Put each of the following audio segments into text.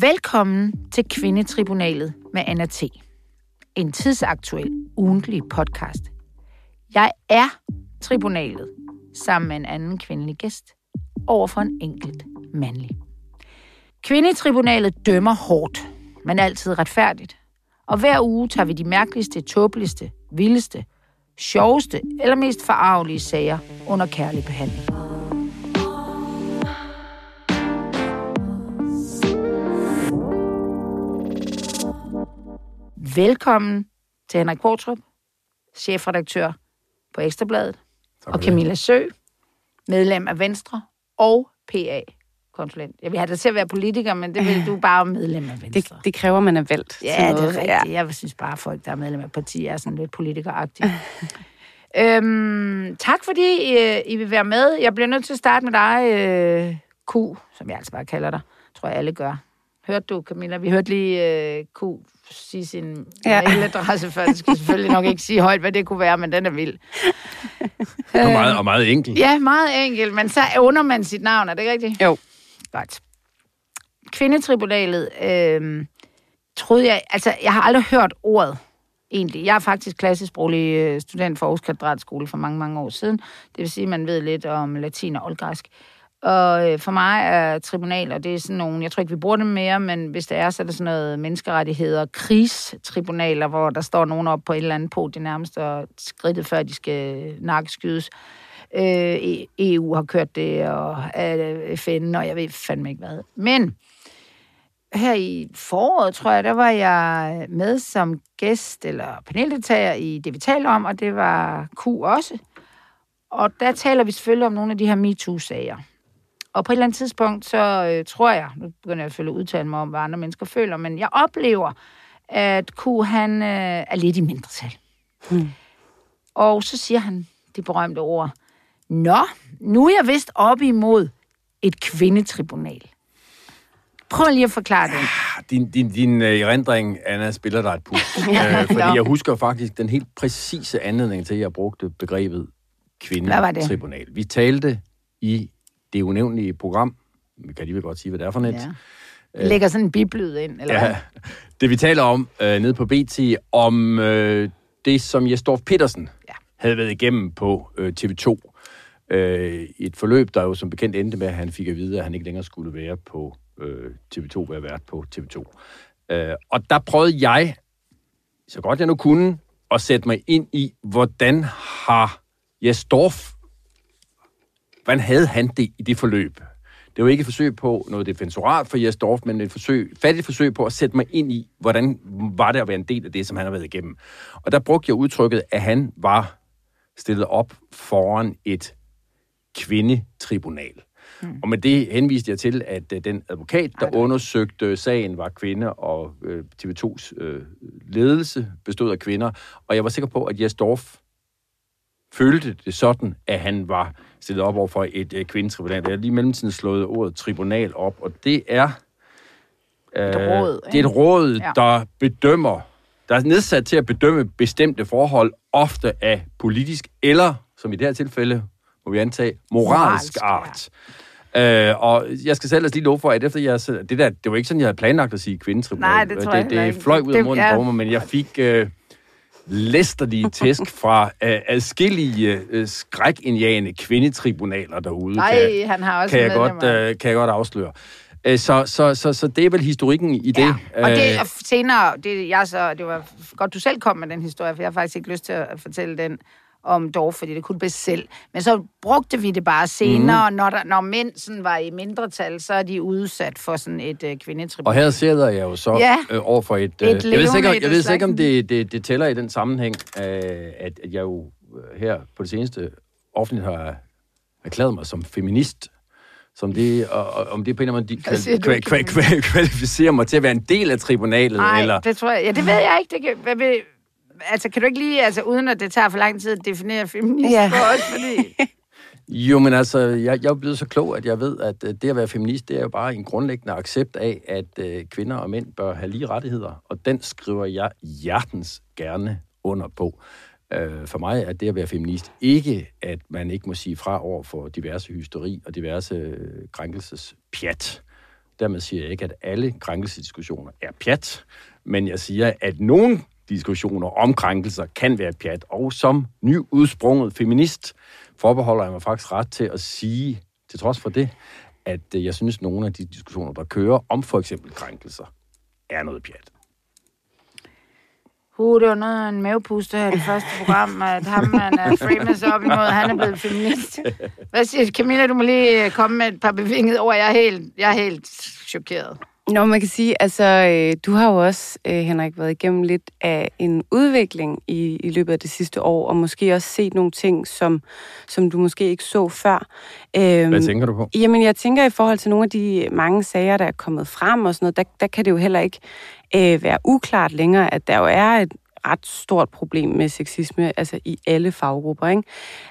Velkommen til Kvindetribunalet med Anna T. En tidsaktuel ugentlig podcast. Jeg er tribunalet sammen med en anden kvindelig gæst over for en enkelt mandlig. Kvindetribunalet dømmer hårdt, men altid retfærdigt. Og hver uge tager vi de mærkeligste, tåbeligste, vildeste, sjoveste eller mest forarvelige sager under kærlig behandling. Velkommen til Henrik Portrup, chefredaktør på Ekstrabladet, og Camilla Sø, medlem af Venstre og PA konsulent. Jeg vil have dig til at være politiker, men det vil du bare medlem af Venstre. Det, det kræver, man er valgt. Ja, det er rigtigt. Ja. Jeg synes bare, at folk, der er medlem af partier, er sådan lidt politikeragtige. øhm, tak fordi I, I vil være med. Jeg bliver nødt til at starte med dig, øh, Q, som jeg altså bare kalder dig. Tror jeg, alle gør. Hørte du, Camilla? Vi hørte lige øh, Q sige sin ja. mailadresse før. Det skal selvfølgelig nok ikke sige højt, hvad det kunne være, men den er vild. og, meget, og meget enkelt. Ja, meget enkelt, men så under man sit navn, er det ikke rigtigt? Jo. Godt. Kvindetribunalet, øh, troede jeg, altså jeg har aldrig hørt ordet egentlig. Jeg er faktisk klassisproglig øh, student for Aarhus Kvadratskole for mange, mange år siden. Det vil sige, at man ved lidt om latin og oldgræsk. Og øh, for mig er tribunaler, det er sådan nogle, jeg tror ikke, vi bruger dem mere, men hvis det er, så er det sådan noget menneskerettigheder, krigstribunaler, hvor der står nogen op på et eller andet på det nærmeste og skridtet før de skal nakkeskydes. Øh, EU har kørt det, og øh, FN, og jeg ved fandme ikke hvad. Men her i foråret, tror jeg, der var jeg med som gæst eller paneldeltager i det, vi taler om, og det var Q også. Og der taler vi selvfølgelig om nogle af de her MeToo-sager. Og på et eller andet tidspunkt, så øh, tror jeg, nu begynder jeg selvfølgelig at udtale mig om, hvad andre mennesker føler, men jeg oplever, at Q, han øh, er lidt i mindretal. Hmm. Og så siger han det berømte ord, Nå, nu er jeg vist op imod et kvindetribunal. Prøv lige at forklare det. Ah, din, din, din uh, erindring, Anna, spiller dig et pus. uh, fordi jeg husker faktisk den helt præcise anledning til, at jeg brugte begrebet kvindetribunal. Vi talte i det unævnlige program, vi kan lige godt sige, hvad det er for net. Ja. Uh, lægger sådan en biblyd ind, eller ja, hvad? Det vi taler om uh, nede på BT, om uh, det, som Jesdorf Petersen ja. havde været igennem på uh, TV2 Øh, et forløb, der jo som bekendt endte med, at han fik at vide, at han ikke længere skulle være på øh, TV2, være vært på TV2. Øh, og der prøvede jeg, så godt jeg nu kunne, at sætte mig ind i, hvordan har Jes Dorf, hvordan havde han det i det forløb? Det var ikke et forsøg på noget defensorat for Jes Dorf, men et forsøg, fattigt forsøg på at sætte mig ind i, hvordan var det at være en del af det, som han har været igennem. Og der brugte jeg udtrykket, at han var stillet op foran et kvindetribunal. Mm. Og med det henviste jeg til, at uh, den advokat, der Ej, undersøgte sagen, var kvinde, og øh, TV2's uh, øh, ledelse bestod af kvinder. Og jeg var sikker på, at Jes Dorf følte det sådan, at han var stillet op over for et uh, kvindetribunal. Jeg har lige mellemtiden slået ordet tribunal op, og det er... Uh, et råd. Det er et råd, ja. der bedømmer, der er nedsat til at bedømme bestemte forhold, ofte af politisk eller, som i det her tilfælde, må vi antage, moralsk, moralsk art. Ja. Øh, og jeg skal selv lige love for, at efter jeg... Det, der, det var ikke sådan, jeg havde planlagt at sige kvindetribunal. Nej, det tror jeg Det, det fløj ud af munden ja. på mig, men jeg fik... Øh, læsterlige tæsk fra øh, adskillige øh, skrækindjagende kvindetribunaler derude. Nej, kan, han har også kan jeg, godt, øh, kan jeg godt afsløre. Øh, så, så, så, så det er vel historikken i det. Ja, og det og senere, det, jeg så, det var godt, du selv kom med den historie, for jeg har faktisk ikke lyst til at fortælle den om Dorf, fordi det kunne bedst selv. Men så brugte vi det bare senere, mm. når, der, når mænd sådan var i mindretal, så er de udsat for sådan et øh, kvindetribunal. Og her sidder jeg jo så ja, øh, over for et... Øh, et jeg ved ikke, jeg ved ikke, om det, det, det tæller i den sammenhæng, øh, at, at jeg jo øh, her på det seneste offentligt har erklæret mig som feminist som det, og, og, om det på en eller anden måde kval, kval, kval, kvalificerer mig til at være en del af tribunalet? Nej, eller? det tror jeg. Ja, det ved jeg ikke. Det kan, hvad vil, altså, kan du ikke lige, altså, uden at det tager for lang tid at definere feminist ja. for os, fordi... Jo, men altså, jeg, jeg er blevet så klog, at jeg ved, at øh, det at være feminist, det er jo bare en grundlæggende accept af, at uh, kvinder og mænd bør have lige rettigheder, og den skriver jeg hjertens gerne under på. Uh, for mig er det at være feminist ikke, at man ikke må sige fra over for diverse hysteri og diverse uh, krænkelsespjat. Dermed siger jeg ikke, at alle krænkelsesdiskussioner er pjat, men jeg siger, at nogle diskussioner om krænkelser kan være pjat, og som nyudsprunget feminist forbeholder jeg mig faktisk ret til at sige, til trods for det, at øh, jeg synes, at nogle af de diskussioner, der kører om for eksempel krænkelser, er noget pjat. Uh, det var noget af en mavepuster her i det første program, at ham, man øh, er famous op imod, han er blevet feminist. Hvad siger Camilla, du må lige øh, komme med et par bevingede ord. Jeg er helt, jeg er helt chokeret. Nå, man kan sige, altså, øh, du har jo også, øh, Henrik, været igennem lidt af en udvikling i, i løbet af det sidste år, og måske også set nogle ting, som, som du måske ikke så før. Øhm, Hvad tænker du på? Jamen, jeg tænker i forhold til nogle af de mange sager, der er kommet frem og sådan noget, der, der kan det jo heller ikke øh, være uklart længere, at der jo er et ret stort problem med sexisme, altså i alle faggrupper. Ikke?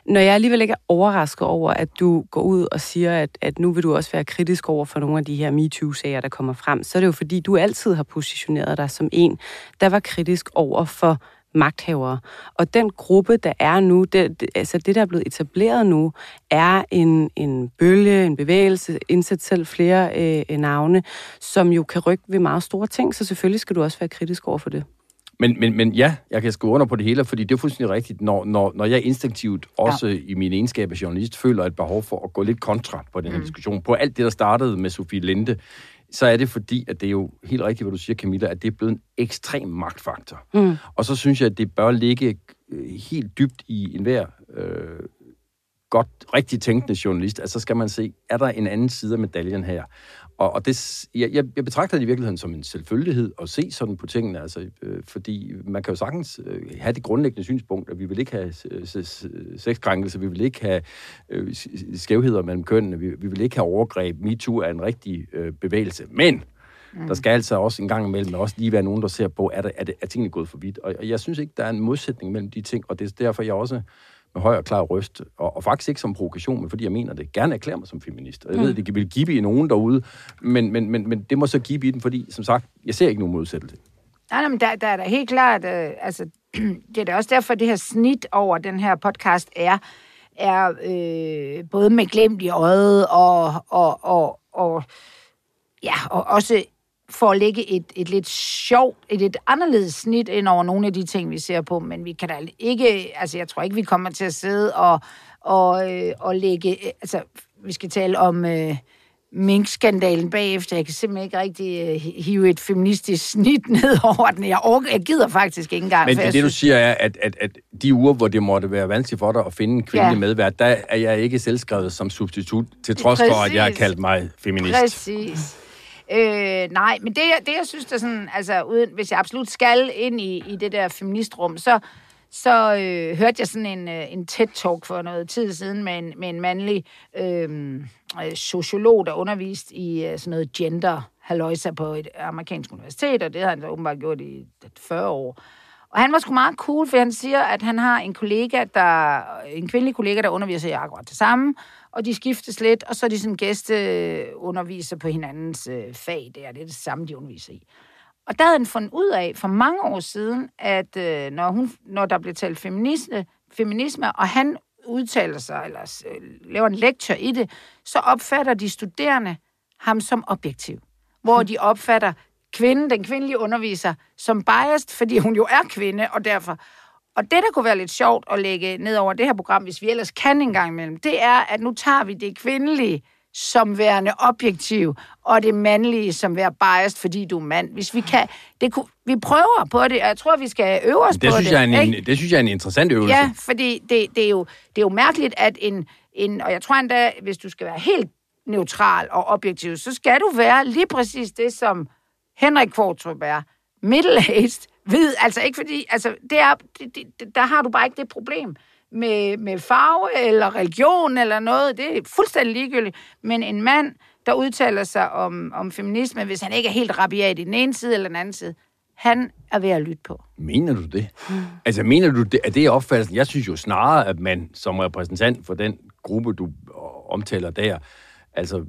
Når jeg alligevel ikke er overrasket over, at du går ud og siger, at, at nu vil du også være kritisk over for nogle af de her MeToo-sager, der kommer frem, så er det jo fordi, du altid har positioneret dig som en, der var kritisk over for magthavere. Og den gruppe, der er nu, det, det, altså det, der er blevet etableret nu, er en, en bølge, en bevægelse, indsat selv flere øh, navne, som jo kan rykke ved meget store ting, så selvfølgelig skal du også være kritisk over for det. Men, men, men ja, jeg kan skrive under på det hele, fordi det er fuldstændig rigtigt, når, når, når jeg instinktivt også ja. i min egenskab af journalist føler et behov for at gå lidt kontra på den her mm. diskussion, på alt det, der startede med Sofie Linde, så er det fordi, at det er jo helt rigtigt, hvad du siger, Camilla, at det er blevet en ekstrem magtfaktor. Mm. Og så synes jeg, at det bør ligge øh, helt dybt i enhver øh, godt, rigtig tænkende journalist, at så skal man se, er der en anden side af medaljen her? Og, og det, jeg, jeg betragter det i virkeligheden som en selvfølgelighed at se sådan på tingene, altså, øh, fordi man kan jo sagtens øh, have det grundlæggende synspunkt, at vi vil ikke have sexkrænkelser, vi vil ikke have øh, skævheder mellem kønnene, vi, vi vil ikke have overgreb. MeToo er en rigtig øh, bevægelse, men Mm. Der skal altså også en gang imellem også lige være nogen, der ser på, er, der, er, det, er tingene gået for vidt? Og, og jeg synes ikke, der er en modsætning mellem de ting, og det er derfor, jeg også høj og klar røst, og, og faktisk ikke som provokation, men fordi jeg mener det, gerne erklære mig som feminist. Og jeg mm. ved, det vil give i nogen derude, men, men, men, men det må så give i den, fordi, som sagt, jeg ser ikke nogen modsættelse. Nej, nej, men der, der er da helt klart, øh, altså, det er da også derfor, det her snit over den her podcast er, er øh, både med glemt i øjet og, og, og, og, ja, og også for at lægge et, et lidt sjovt, et lidt anderledes snit ind over nogle af de ting, vi ser på, men vi kan da ikke, altså jeg tror ikke, vi kommer til at sidde og, og, øh, og lægge, altså vi skal tale om øh, minkskandalen bagefter. Jeg kan simpelthen ikke rigtig øh, hive et feministisk snit ned over den. Jeg, orker, jeg gider faktisk ikke engang. Men det, det du siger er, at, at, at de uger, hvor det måtte være vanskeligt for dig at finde en kvindelig ja. medvært, der er jeg ikke selvskrevet som substitut, til trods Præcis. for, at jeg har kaldt mig feminist. Præcis. Øh, nej, men det, det jeg synes, der sådan, altså, uden, hvis jeg absolut skal ind i, i det der feministrum, så, så øh, hørte jeg sådan en, øh, en TED-talk for noget tid siden med en, med en mandlig øh, øh, sociolog, der underviste i øh, sådan noget gender haløjsa på et amerikansk universitet, og det har han så åbenbart gjort i 40 år. Og han var sgu meget cool, for han siger, at han har en kollega, der, en kvindelig kollega, der underviser i akkurat det samme, og de skiftes lidt, og så er de sådan gæsteunderviser på hinandens øh, fag der. Det er det samme, de underviser i. Og der havde han fundet ud af for mange år siden, at øh, når, hun, når der blev talt feminisme, feminisme, og han udtaler sig, eller øh, laver en lektor i det, så opfatter de studerende ham som objektiv. Hvor de opfatter kvinden, den kvindelige underviser, som biased, fordi hun jo er kvinde, og derfor... Og det, der kunne være lidt sjovt at lægge ned over det her program, hvis vi ellers kan en gang imellem, det er, at nu tager vi det kvindelige som værende objektiv, og det mandlige som være biased, fordi du er mand. Hvis vi kan, det kunne, vi prøver på det, og jeg tror, vi skal øve os det på synes det. Jeg en, det synes jeg er en interessant øvelse. Ja, fordi det, det, er, jo, det er jo mærkeligt, at en, en, og jeg tror endda, hvis du skal være helt neutral og objektiv, så skal du være lige præcis det, som Henrik Kvartrup er. Middle-aged, Hvid, altså ikke fordi, altså det er, det, det, der har du bare ikke det problem med, med farve eller religion eller noget, det er fuldstændig ligegyldigt. Men en mand, der udtaler sig om, om feminisme, hvis han ikke er helt rabiat i den ene side eller den anden side, han er ved at lytte på. Mener du det? Hmm. Altså, mener du, det, at det er opfattelsen? Jeg synes jo snarere, at man som repræsentant for den gruppe, du omtaler der, altså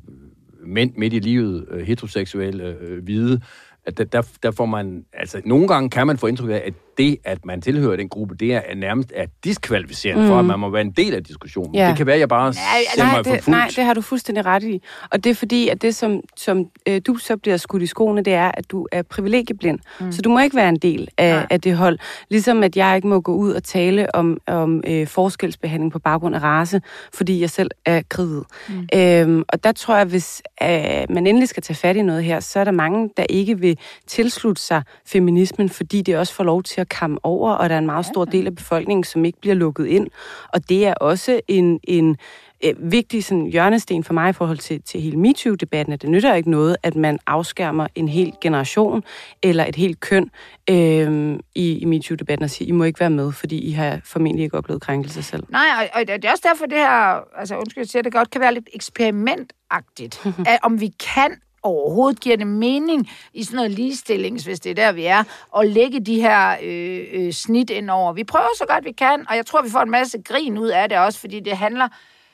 mænd midt i livet, øh, heteroseksuelle, øh, hvide, at der, der, der får man, altså nogle gange kan man få indtryk af, at det, at man tilhører den gruppe, det er nærmest er diskvalificerende mm. for, at man må være en del af diskussionen. Ja. Det kan være, at jeg bare nej, ser nej, mig det, for Nej, det har du fuldstændig ret i. Og det er fordi, at det, som, som øh, du så bliver skudt i skoene, det er, at du er privilegieblind. Mm. Så du må ikke være en del af, af det hold. Ligesom at jeg ikke må gå ud og tale om, om øh, forskelsbehandling på baggrund af race, fordi jeg selv er kriget. Mm. Øhm, og der tror jeg, hvis øh, man endelig skal tage fat i noget her, så er der mange, der ikke vil tilslutte sig feminismen, fordi det også får lov til at komme over, og der er en meget stor del af befolkningen, som ikke bliver lukket ind. Og det er også en, en øh, vigtig sådan, hjørnesten for mig i forhold til, til hele MeToo-debatten, at det nytter ikke noget, at man afskærmer en hel generation eller et helt køn øh, i, i MeToo-debatten og siger, I må ikke være med, fordi I har formentlig ikke oplevet krænkelse selv. Nej, og, og det er også derfor, det her, altså undskyld, jeg siger, det godt kan være lidt eksperimentagtigt, at om vi kan overhovedet giver det mening i sådan noget ligestillings, hvis det er der, vi er, at lægge de her øh, øh, snit ind over. Vi prøver så godt vi kan, og jeg tror, vi får en masse grin ud af det også, fordi det handler,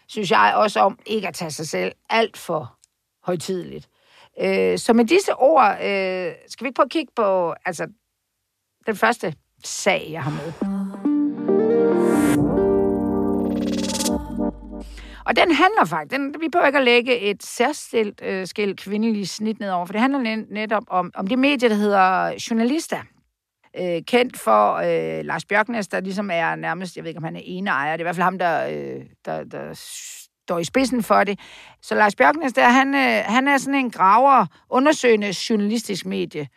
synes jeg, også om ikke at tage sig selv alt for højtidligt. Øh, så med disse ord, øh, skal vi ikke prøve at kigge på altså, den første sag, jeg har med. Og den handler faktisk, den, vi behøver ikke at lægge et særskilt øh, skæld kvindelig snit nedover, for det handler netop om, om det medie, der hedder Journalister. Øh, kendt for øh, Lars Bjørknes, der ligesom er nærmest, jeg ved ikke, om han er ene ejer, det er i hvert fald ham, der, øh, der, der står i spidsen for det. Så Lars Bjørknes, der, han, øh, han er sådan en graver, undersøgende journalistisk medie.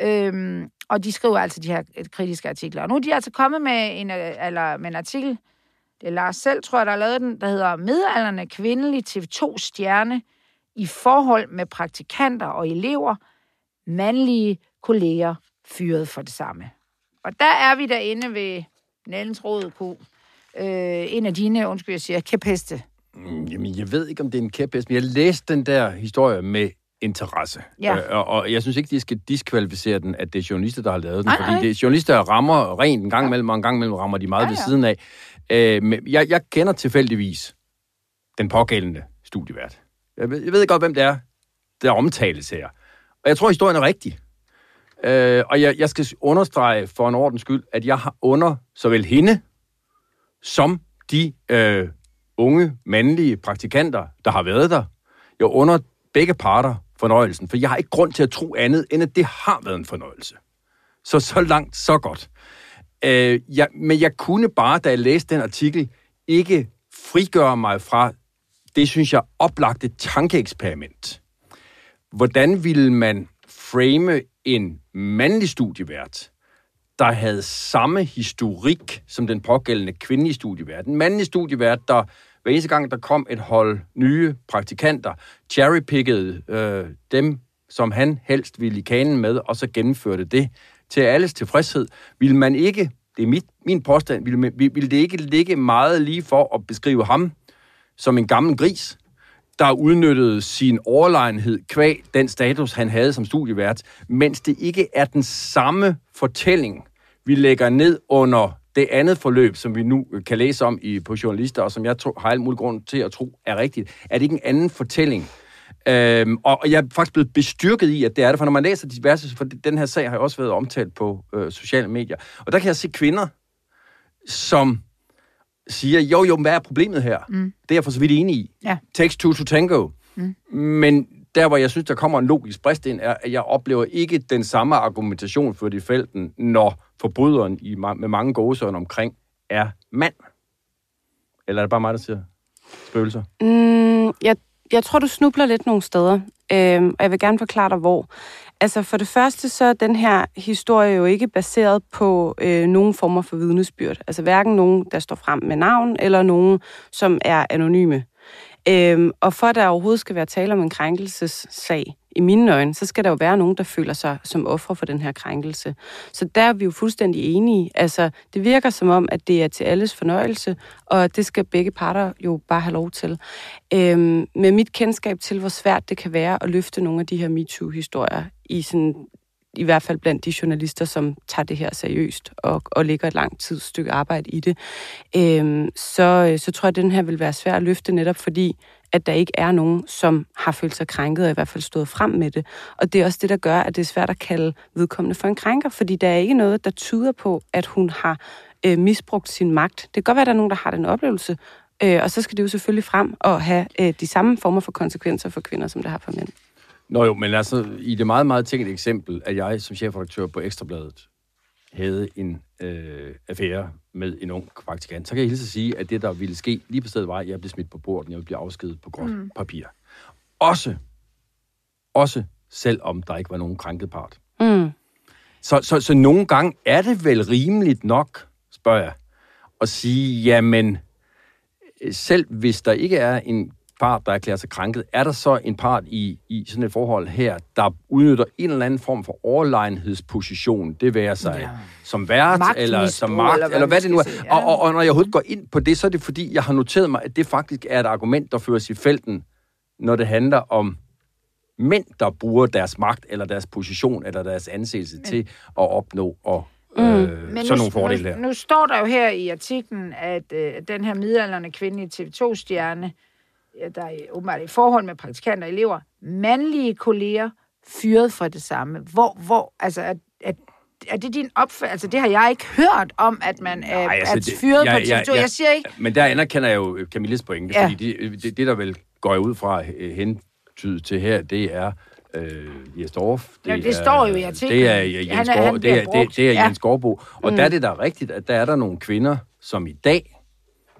Øhm, og de skriver altså de her øh, kritiske artikler. Og nu er de altså kommet med en, øh, eller, med en artikel, det er Lars selv, tror jeg, der har lavet den, der hedder Midalderne kvindelig TV2-stjerne i forhold med praktikanter og elever, mandlige kolleger fyret for det samme. Og der er vi derinde ved Nellens Rådeko. Øh, en af dine, undskyld, jeg siger, kæpheste. Mm, jamen, jeg ved ikke, om det er en kæphest, men jeg læste den der historie med interesse. Ja. Øh, og, og jeg synes ikke, de skal diskvalificere den, at det er journalister, der har lavet den. Nej, fordi nej. det er journalister, rammer rent en gang imellem, og en gang imellem rammer de meget ja, ja. ved siden af. Øh, jeg, jeg kender tilfældigvis den pågældende studievært. Jeg ved, jeg ved godt, hvem det er, der omtales her. Og jeg tror, historien er rigtig. Øh, og jeg, jeg skal understrege for en ordens skyld, at jeg har under såvel hende som de øh, unge mandlige praktikanter, der har været der. Jeg under begge parter fornøjelsen, for jeg har ikke grund til at tro andet, end at det har været en fornøjelse. Så så langt, så godt. Øh, ja, men jeg kunne bare, da jeg læste den artikel, ikke frigøre mig fra det, synes jeg, oplagte tankeeksperiment. Hvordan ville man frame en mandlig studievært, der havde samme historik som den pågældende kvindelige studievært? En mandlig studievært, der hver eneste gang, der kom et hold nye praktikanter, cherrypickede øh, dem, som han helst ville i kanen med, og så gennemførte det til alles tilfredshed, vil man ikke, det er mit, min påstand, vil, vil det ikke ligge meget lige for at beskrive ham som en gammel gris, der udnyttede sin overlegenhed kvæg den status, han havde som studievært, mens det ikke er den samme fortælling, vi lægger ned under det andet forløb, som vi nu øh, kan læse om i, på journalister, og som jeg tror, har alt mulig grund til at tro er rigtigt, er det ikke en anden fortælling, Øhm, og jeg er faktisk blevet bestyrket i, at det er det, for når man læser diverse, for den her sag har jeg også været omtalt på øh, sociale medier, og der kan jeg se kvinder, som siger, jo jo, hvad er problemet her? Mm. Det er jeg for så vidt enig i. Ja. Takes two to tango. Mm. Men der, hvor jeg synes, der kommer en logisk brist ind, er, at jeg oplever ikke den samme argumentation for de felten, når forbryderen i, med mange gåsøjne omkring er mand. Eller er det bare mig, der siger spøgelser? Mm, jeg jeg tror, du snubler lidt nogle steder, øh, og jeg vil gerne forklare dig, hvor. Altså for det første, så er den her historie jo ikke baseret på øh, nogen former for vidnesbyrd. Altså hverken nogen, der står frem med navn, eller nogen, som er anonyme. Øhm, og for at der overhovedet skal være tale om en krænkelsessag, i mine øjne, så skal der jo være nogen, der føler sig som ofre for den her krænkelse. Så der er vi jo fuldstændig enige. Altså, det virker som om, at det er til alles fornøjelse, og det skal begge parter jo bare have lov til. Øhm, med mit kendskab til, hvor svært det kan være at løfte nogle af de her MeToo-historier i sådan i hvert fald blandt de journalister, som tager det her seriøst og, og lægger et langt tidsstykke arbejde i det, øhm, så, øh, så tror jeg, at den her vil være svær at løfte netop fordi, at der ikke er nogen, som har følt sig krænket og i hvert fald stået frem med det. Og det er også det, der gør, at det er svært at kalde vedkommende for en krænker, fordi der er ikke noget, der tyder på, at hun har øh, misbrugt sin magt. Det kan godt være, at der er nogen, der har den oplevelse, øh, og så skal det jo selvfølgelig frem og have øh, de samme former for konsekvenser for kvinder, som det har for mænd. Nå jo, men altså, i det meget, meget tænkte eksempel, at jeg som chefredaktør på Ekstrabladet havde en øh, affære med en ung praktikant, så kan jeg hilse at sige, at det, der ville ske lige på stedet, var, at jeg blev smidt på bordet, jeg ville blive afskedet på gråt mm. papir. Også, også selvom der ikke var nogen krænket part. Mm. Så, så, så nogle gange er det vel rimeligt nok, spørger jeg, at sige, jamen, selv hvis der ikke er en part, der erklærer sig krænket, er der så en part i, i sådan et forhold her, der udnytter en eller anden form for overlegenhedsposition, det være sig ja. som vært, eller som magt, eller hvad, eller hvad det nu er. Ja. Og, og, og når jeg overhovedet går ind på det, så er det fordi, jeg har noteret mig, at det faktisk er et argument, der føres i felten, når det handler om mænd, der bruger deres magt, eller deres position, eller deres anseelse Men. til at opnå og Mm. Øh, Men sådan nu, nogle fordele her. Nu, nu står der jo her i artiklen, at øh, den her midalderne kvindelige TV2-stjerne, der er åbenbart i forhold med praktikanter og elever, mandlige kolleger fyret for det samme. Hvor, hvor, altså, at, at er det din opfattelse? Altså, det har jeg ikke hørt om, at man er, Nej, altså, er fyret det, jeg, på TV2. Jeg, jeg, jeg siger ikke... Men der anerkender jeg jo Camilles pointe, ja. fordi det, det, det, der vel går jeg ud fra hentydet til her, det er øh, Jes Dorf. Det, ja, det er, står jo i artiklen. Det er Jens, han er, han det er, det, det er ja. Jens Gårdbo. Og mm. der er det da rigtigt, at der er der nogle kvinder, som i dag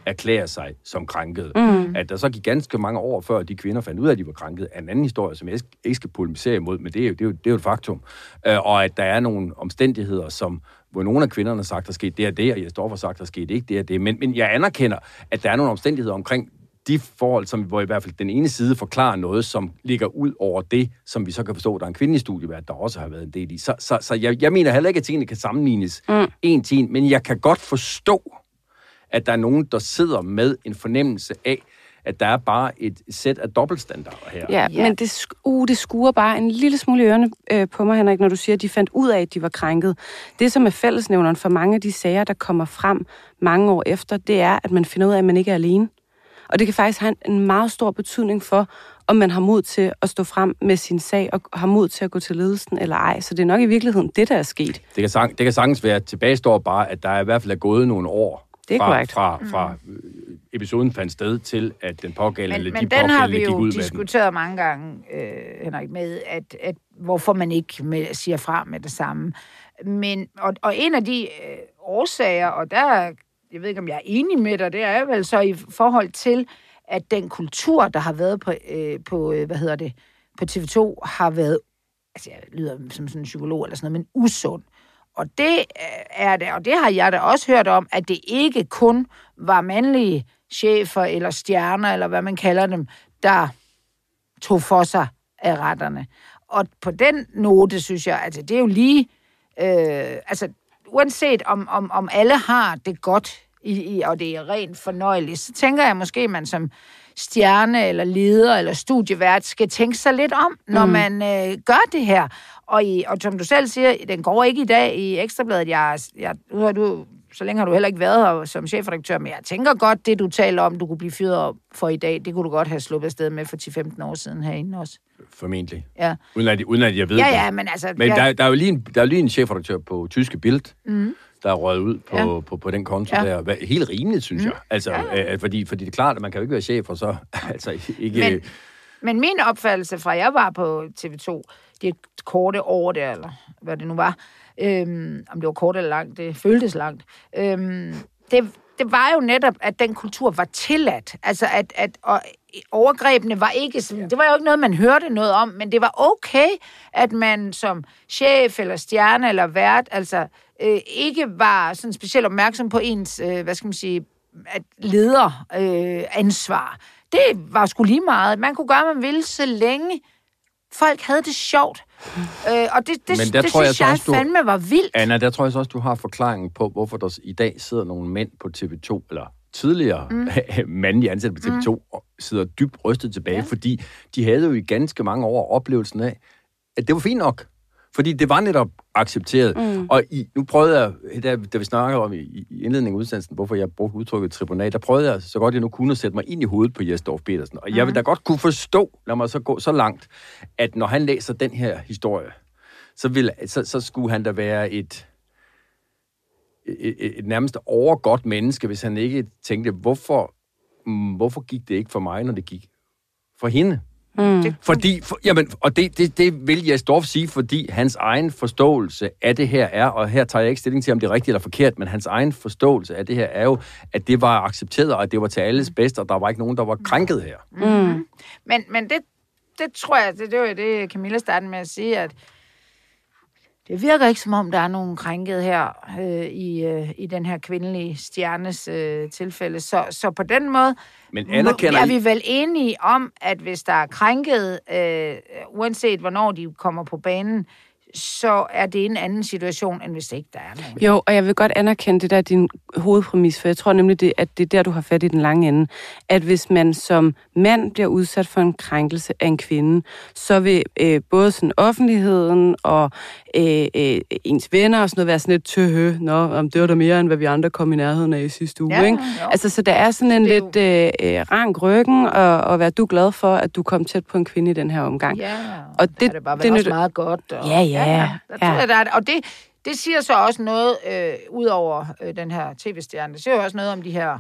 erklære sig som krænkede. Mm. At der så gik ganske mange år før, de kvinder fandt ud af, at de var krænkede, er en anden historie, som jeg ikke skal polemisere imod, men det er jo, det er jo, det er jo et faktum. Øh, og at der er nogle omstændigheder, som hvor nogle af kvinderne har sagt, der skete det og det, og jeg står for sagt, der skete ikke det og det. Men, men jeg anerkender, at der er nogle omstændigheder omkring de forhold, som, hvor i hvert fald den ene side forklarer noget, som ligger ud over det, som vi så kan forstå, der er en kvindelig studievært, der også har været en del i. Så, så, så jeg, jeg mener heller ikke, at tingene kan sammenlignes mm. en til en, men jeg kan godt forstå, at der er nogen, der sidder med en fornemmelse af, at der er bare et sæt af dobbeltstandarder her. Ja, ja. men det, uh, det skuer bare en lille smule ørerne øh, på mig, Henrik, når du siger, at de fandt ud af, at de var krænket. Det, som er fællesnævneren for mange af de sager, der kommer frem mange år efter, det er, at man finder ud af, at man ikke er alene. Og det kan faktisk have en meget stor betydning for, om man har mod til at stå frem med sin sag, og har mod til at gå til ledelsen eller ej. Så det er nok i virkeligheden det, der er sket. Det kan, sang, det kan sagtens være, at tilbage står bare, at der er i hvert fald er gået nogle år, det er fra, korrekt. fra, fra mm. episoden fandt sted til, at den pågældende, men, men de den har vi jo diskuteret mange gange, øh, Henrik, med, at, at hvorfor man ikke med, siger fra med det samme. Men, og, og en af de øh, årsager, og der, jeg ved ikke, om jeg er enig med dig, det er vel så i forhold til, at den kultur, der har været på, øh, på øh, hvad hedder det, på TV2, har været, altså jeg lyder som sådan en psykolog eller sådan noget, men usund. Og det øh, er det, og det har jeg da også hørt om, at det ikke kun var mandlige chefer eller stjerner, eller hvad man kalder dem, der tog for sig af retterne. Og på den note, synes jeg, altså det er jo lige, øh, altså uanset om, om, om alle har det godt, i, i, og det er rent fornøjeligt, så tænker jeg måske, at man som stjerne eller leder eller studievært skal tænke sig lidt om, når mm. man øh, gør det her. Og, i, og som du selv siger, den går ikke i dag i Ekstrabladet. Jeg, jeg, nu har du, så længe har du heller ikke været her som chefredaktør, men jeg tænker godt, det du taler om, du kunne blive fyret for i dag, det kunne du godt have sluppet afsted med for 10-15 år siden herinde også. Formentlig. Ja. Uden at, uden at jeg ved ja, Ja, men altså... Men jeg... der, der, er jo lige en, der er lige en chefredaktør på Tyske Bild, mm der er røget ud på, ja. på, på, på den konto ja. der. Helt rimeligt, synes mm. jeg. Altså, ja. øh, fordi, fordi det er klart, at man kan jo ikke være chef, og så altså ikke... Men, men min opfattelse fra, jeg var på TV2, det korte år der, eller hvad det nu var, øhm, om det var kort eller langt, det føltes langt, øhm, det, det var jo netop, at den kultur var tilladt. Altså, at, at og overgrebene var ikke sådan, det var jo ikke noget, man hørte noget om, men det var okay, at man som chef eller stjerne eller vært, altså øh, ikke var sådan specielt opmærksom på ens, øh, hvad skal man sige, at leder øh, ansvar. Det var sgu lige meget. Man kunne gøre, hvad man ville, så længe folk havde det sjovt. Øh, og det, det, Men der det tror synes jeg, jeg du, fandme var vildt. Anna, der tror jeg så også, du har forklaringen på, hvorfor der i dag sidder nogle mænd på TV2, eller tidligere mm. mandlige ansatte på TV2, mm. og sidder dybt rystet tilbage, ja. fordi de havde jo i ganske mange år oplevelsen af, at det var fint nok. Fordi det var netop accepteret. Mm. Og i, nu prøvede jeg, da, da vi snakkede om i, i indledningen af udsendelsen, hvorfor jeg brugte udtrykket tribunal, der prøvede jeg så godt jeg nu kunne at sætte mig ind i hovedet på Jesdorf Petersen. Og mm. jeg vil da godt kunne forstå, lad mig så gå så langt, at når han læser den her historie, så, vil, så, så skulle han da være et, et, et, et nærmest overgodt menneske, hvis han ikke tænkte, hvorfor, mm, hvorfor gik det ikke for mig, når det gik for hende? Mm. Fordi, for, jamen, og det, det, det vil jeg Dorf sige, fordi hans egen forståelse af det her er, og her tager jeg ikke stilling til, om det er rigtigt eller forkert, men hans egen forståelse af det her er jo, at det var accepteret, og at det var til alles bedste, og der var ikke nogen, der var krænket her. Mm. Men, men det, det tror jeg, det, det var jo det, Camilla startede med at sige, at det virker ikke som om, der er nogen krænket her øh, i, øh, i den her kvindelige stjernes øh, tilfælde. Så, så på den måde Men anerkender er I- vi vel enige om, at hvis der er krænket, øh, uanset hvornår de kommer på banen, så er det en anden situation, end hvis ikke der er nogen. Jo, og jeg vil godt anerkende det der er din hovedpræmis, for jeg tror nemlig, det, at det er der, du har fat i den lange ende. At hvis man som mand bliver udsat for en krænkelse af en kvinde, så vil øh, både sådan offentligheden og øh, øh, ens venner og sådan noget være sådan lidt tøhø. Nå, om det var der mere, end hvad vi andre kom i nærheden af i sidste uge. Ja, ikke? jo. Altså, så der er sådan en er lidt øh, øh, rank ryggen, og, og vær du glad for, at du kom tæt på en kvinde i den her omgang. Ja, Og det, det- er det bare det det også nytter- meget godt. Og, Ja, ja, Der ja. tror jeg, der er det. Og det, det siger så også noget, øh, ud over øh, den her tv-stjerne, det siger jo også noget om de her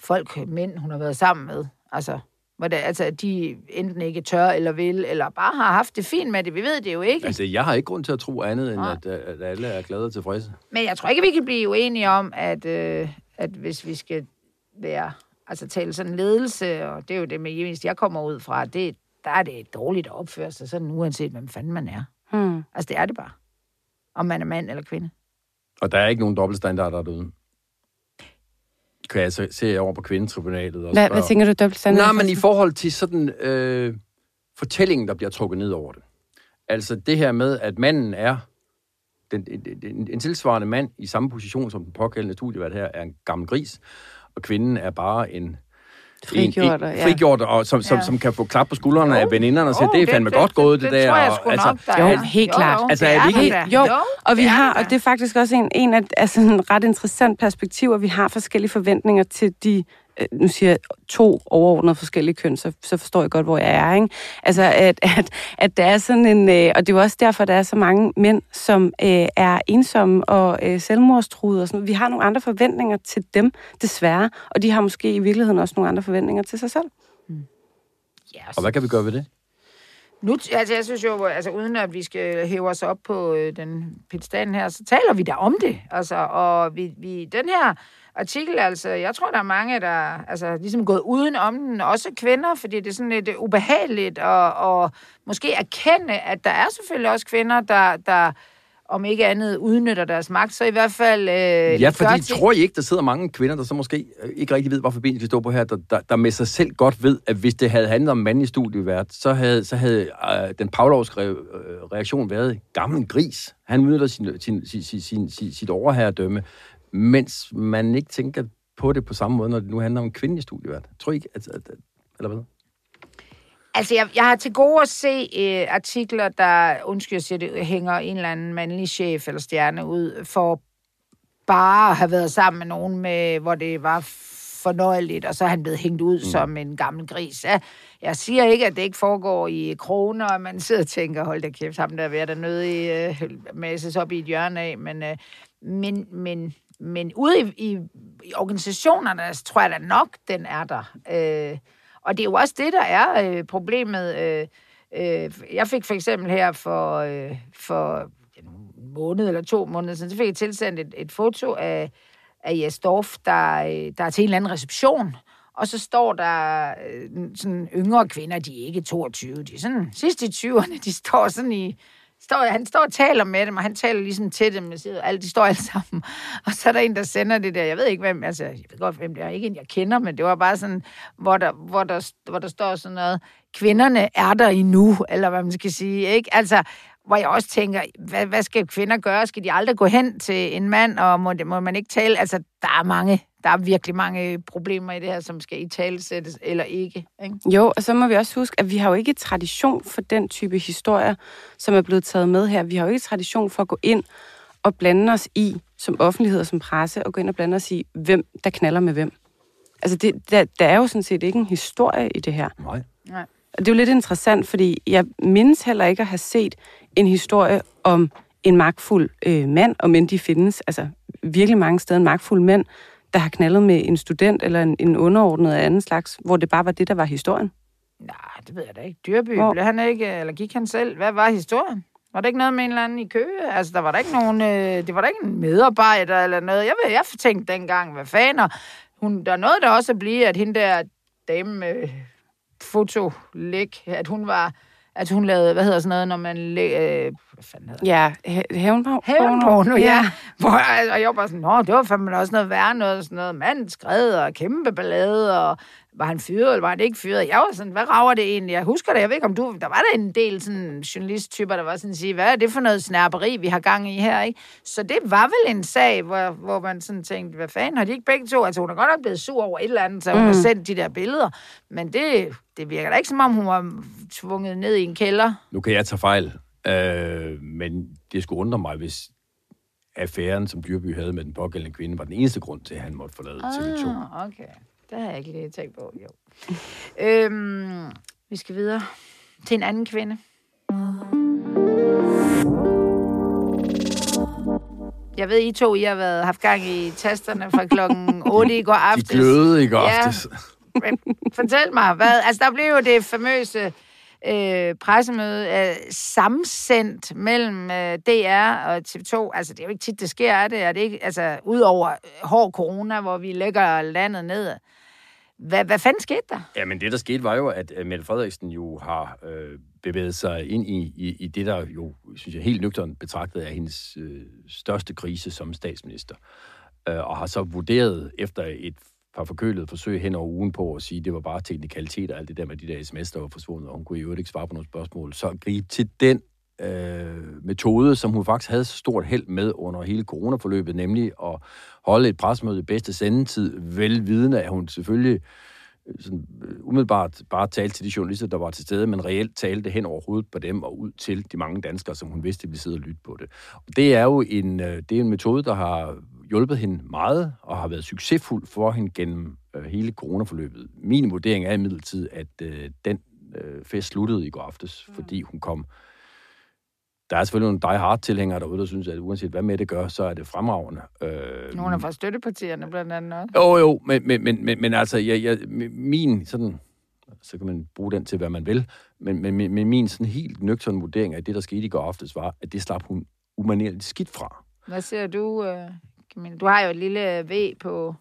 folk, mænd, hun har været sammen med. Altså, hvor det, altså, at de enten ikke tør eller vil, eller bare har haft det fint med det. Vi ved det jo ikke. Altså, jeg har ikke grund til at tro andet, end Nej. at, at alle er glade og tilfredse. Men jeg tror ikke, vi kan blive uenige om, at, øh, at hvis vi skal være, altså tale sådan ledelse, og det er jo det med jeg kommer ud fra, det, der er det dårligt at opføre sig sådan, uanset hvem fanden man er. Hmm. Altså, det er det bare. Om man er mand eller kvinde. Og der er ikke nogen dobbeltstandarder derude. Kan jeg så se over på kvindetribunalet og Hvad, hvad tænker du, dobbelt standard? Nej, men i forhold til sådan øh, fortællingen, der bliver trukket ned over det. Altså det her med, at manden er den, en, en, en tilsvarende mand i samme position som den pågældende studievært her, er en gammel gris, og kvinden er bare en Frigjort, en, og- en, ja. frigjort og som, som, Ja. som kan få klap på skuldrene Jo. af veninderne og sige, Jo, det er fandme godt gået, det, det, der. tror jeg og, sgu altså, nok, der Jo, er. helt klart. Altså, det er vi ikke-. Jo, og vi det er har, og det er faktisk også en, en af altså, en ret interessant perspektiv, at vi har forskellige forventninger til de, nu siger jeg to overordnede forskellige køn, så, så forstår jeg godt, hvor jeg er, ikke? Altså, at, at, at der er sådan en, øh, og det er jo også derfor, der er så mange mænd, som øh, er ensomme og øh, selvmordstruede og sådan noget. Vi har nogle andre forventninger til dem, desværre, og de har måske i virkeligheden også nogle andre forventninger til sig selv. Ja, og hvad kan vi gøre ved det? Nu, altså, jeg synes jo, altså, uden at vi skal hæve os op på øh, den pitstaden her, så taler vi da om det. Altså, og vi, vi, den her artikel, altså, jeg tror, der er mange, der altså, ligesom gået uden om den, også kvinder, fordi det er sådan lidt ubehageligt, og, og måske erkende, at der er selvfølgelig også kvinder, der, der om ikke andet udnytter deres magt, så i hvert fald... Øh, Ja, fordi ting- tror I ikke, der sidder mange kvinder, der så måske øh, ikke rigtig ved, hvorfor ben de skal stå på her, der, der, der med sig selv godt ved, at hvis det havde handlet om mandlig studievært, så havde, så havde øh, den pavlovske re, øh, reaktion været gammel gris. Han udnytter sin, sin, sin, sin, sin, sin, sit overherredømme, mens man ikke tænker på det på samme måde, når det nu handler om kvindelig studievært. Tror I ikke, at, at, at eller hvad? Altså, jeg, jeg har til gode at se øh, artikler, der, undskyld, jeg siger det, hænger en eller anden mandlig chef eller stjerne ud for bare at have været sammen med nogen, med, hvor det var fornøjeligt, og så er han blevet hængt ud mm. som en gammel gris. Ja, jeg siger ikke, at det ikke foregår i kroner, og man sidder og tænker, hold da kæft, ham der er ved at der nødig øh, masses op i et hjørne af, men, øh, men, men, men ude i, i, i organisationerne, altså, tror jeg da nok, den er der. Øh, og det er jo også det, der er øh, problemet. Øh, øh, jeg fik for eksempel her for, øh, for en måned eller to måneder siden, så fik jeg tilsendt et, et foto af, af Jes Dorf, der, øh, der er til en eller anden reception. Og så står der øh, sådan yngre kvinder, de er ikke 22, de er sådan sidst i 20'erne, de står sådan i, står, han står og taler med dem, og han taler ligesom til dem, og siger, alle, de står alle sammen. Og så er der en, der sender det der, jeg ved ikke hvem, altså, jeg ved godt, hvem det er, ikke en, jeg kender, men det var bare sådan, hvor der, hvor der, hvor der står sådan noget, kvinderne er der endnu, eller hvad man skal sige, ikke? Altså, hvor jeg også tænker, hvad, hvad skal kvinder gøre? Skal de aldrig gå hen til en mand, og må, må man ikke tale? Altså, der er mange, der er virkelig mange problemer i det her, som skal i tale sættes eller ikke, ikke. Jo, og så må vi også huske, at vi har jo ikke tradition for den type historier, som er blevet taget med her. Vi har jo ikke tradition for at gå ind og blande os i, som offentlighed og som presse, og gå ind og blande os i, hvem der knaller med hvem. Altså, det, der, der er jo sådan set ikke en historie i det her. Nej. Nej. Og det er jo lidt interessant, fordi jeg mindes heller ikke at have set en historie om en magtfuld øh, mand, om end de findes, altså virkelig mange steder en magtfuld mænd, der har knaldet med en student eller en, en underordnet af anden slags, hvor det bare var det, der var historien. Nej, det ved jeg da ikke. Dyrby, Hvor- blev han ikke, eller gik han selv? Hvad var historien? Var det ikke noget med en eller anden i Køge? Altså, der var der ikke nogen, øh, det var der ikke en medarbejder eller noget. Jeg, ved, jeg tænkte dengang, hvad fanden, og hun, der er noget der også at blive, at hende der dame med fotolæg, at hun var, at hun lavede, hvad hedder sådan noget, når man, læ- øh, hvad fanden hedder det? Ja, hæ- hævnporno. Hævnporno, ja. Hvor, jeg- og jeg var bare sådan, nå, det var fandme også noget værre noget, sådan noget mand skred og kæmpe ballade, og var han fyret, eller var han ikke fyret? Jeg var sådan, hvad rager det egentlig? Jeg husker det, jeg ved ikke om du, der var der en del sådan journalisttyper, der var sådan sige, hvad er det for noget snærperi, vi har gang i her, ikke? Så det var vel en sag, hvor, hvor man sådan tænkte, hvad fanden, har de ikke begge to? Altså hun er godt nok blevet sur over et eller andet, så hun Mm. har sendt de der billeder, men det, det virker da ikke som om, hun var tvunget ned i en kælder. Nu kan jeg tage fejl, øh, men det skulle undre mig, hvis affæren, som Dyrby havde med den pågældende kvinde, var den eneste grund til, at han måtte forlade TV2. Ah, okay. Det har jeg ikke lige tænkt på, jo. øhm, vi skal videre til en anden kvinde. Jeg ved, I to I har været, haft gang i tasterne fra klokken 8 i går De aftes. glødede i går Ja. aftes. Fortæl mig, hvad, altså der blev jo det famøse øh, pressemøde øh, samsendt mellem øh, DR og TV2. Altså det er jo ikke tit, det sker, er det? Er det ikke, altså udover øh, hård corona, hvor vi lægger landet ned. Hvad, hvad fanden skete der? Jamen det, der skete, var jo, at Mette Frederiksen jo har øh, bevæget sig ind i, i, i det, der jo, synes jeg, helt nøgternt betragtet er hendes øh, største krise som statsminister. Øh, og har så vurderet efter et par forkølede forsøg hen over ugen på at sige, at det var bare teknikalitet og alt det der med de der sms'er, der var forsvundet, og hun kunne i øvrigt ikke svare på nogle spørgsmål. Så gribe til den øh, metode, som hun faktisk havde så stort held med under hele coronaforløbet, nemlig at holde et presmøde i bedste sendetid, velvidende, at hun selvfølgelig øh, sådan, øh, umiddelbart bare talte til de journalister, der var til stede, men reelt talte hen over hovedet på dem og ud til de mange danskere, som hun vidste ville sidde og lytte på det. Og det er jo en, øh, det er en metode, der har hjulpet hende meget og har været succesfuld for hende gennem øh, hele coronaforløbet. Min vurdering er imidlertid, at øh, den øh, fest sluttede i går aftes, mm. fordi hun kom der er selvfølgelig nogle die-hard-tilhængere derude, der synes, at uanset hvad med det gør, så er det fremragende. Øh, Nogle af fra støttepartierne blandt andet også. jo, jo, men, men, men, men, men altså, jeg, jeg, min sådan, så kan man bruge den til, hvad man vil, men, men, men men min sådan helt nøgterne vurdering af det, der skete i går aftes, var, at det slap hun umanerligt skidt fra. Hvad siger du, øh, Camilla? Du har jo et lille V på,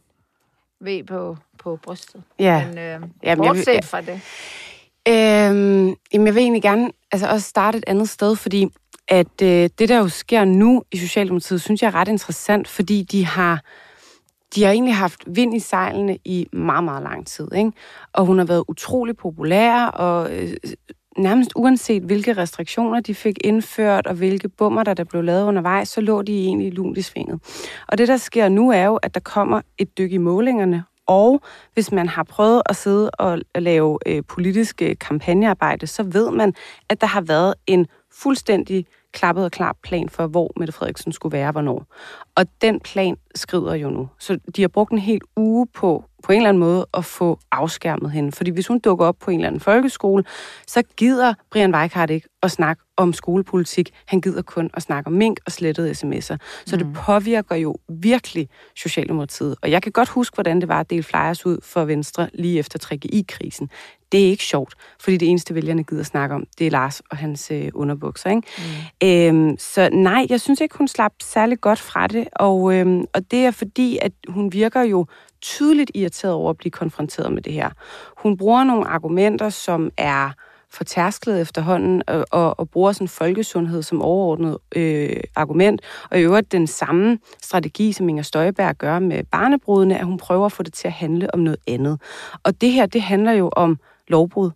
v på, på brystet. Ja. Men øh, Jamen, jeg bortset vil- fra det. Øhm, jamen, jeg vil egentlig gerne altså også starte et andet sted, fordi at øh, det, der jo sker nu i Socialdemokratiet, synes jeg er ret interessant, fordi de har, de har egentlig haft vind i sejlene i meget, meget lang tid. Ikke? Og hun har været utrolig populær, og øh, nærmest uanset hvilke restriktioner de fik indført, og hvilke bummer, der, der blev lavet undervejs, så lå de egentlig lunt i svinget. Og det, der sker nu, er jo, at der kommer et dyk i målingerne, og hvis man har prøvet at sidde og lave øh, politiske øh, kampagnearbejde, så ved man, at der har været en fuldstændig klappet og klar plan for, hvor Mette Frederiksen skulle være, hvornår. Og den plan skrider jo nu. Så de har brugt en hel uge på, på en eller anden måde, at få afskærmet hende. Fordi hvis hun dukker op på en eller anden folkeskole, så gider Brian Weikart ikke at snakke om skolepolitik. Han gider kun at snakke om mink og slettede sms'er. Så mm. det påvirker jo virkelig Socialdemokratiet. Og jeg kan godt huske, hvordan det var at dele flyers ud for Venstre lige efter 3GI-krisen. Det er ikke sjovt, fordi det eneste vælgerne gider snakke om, det er Lars og hans øh, underbukser. Ikke? Mm. Øhm, så nej, jeg synes ikke, hun slap særlig godt fra det. Og, øhm, og det er fordi, at hun virker jo tydeligt irriteret over at blive konfronteret med det her. Hun bruger nogle argumenter, som er fortærsklet efterhånden, og, og, og bruger sådan folkesundhed som overordnet øh, argument, og i øvrigt den samme strategi, som Inger Støjberg gør med barnebrudene, at hun prøver at få det til at handle om noget andet. Og det her, det handler jo om lovbrud,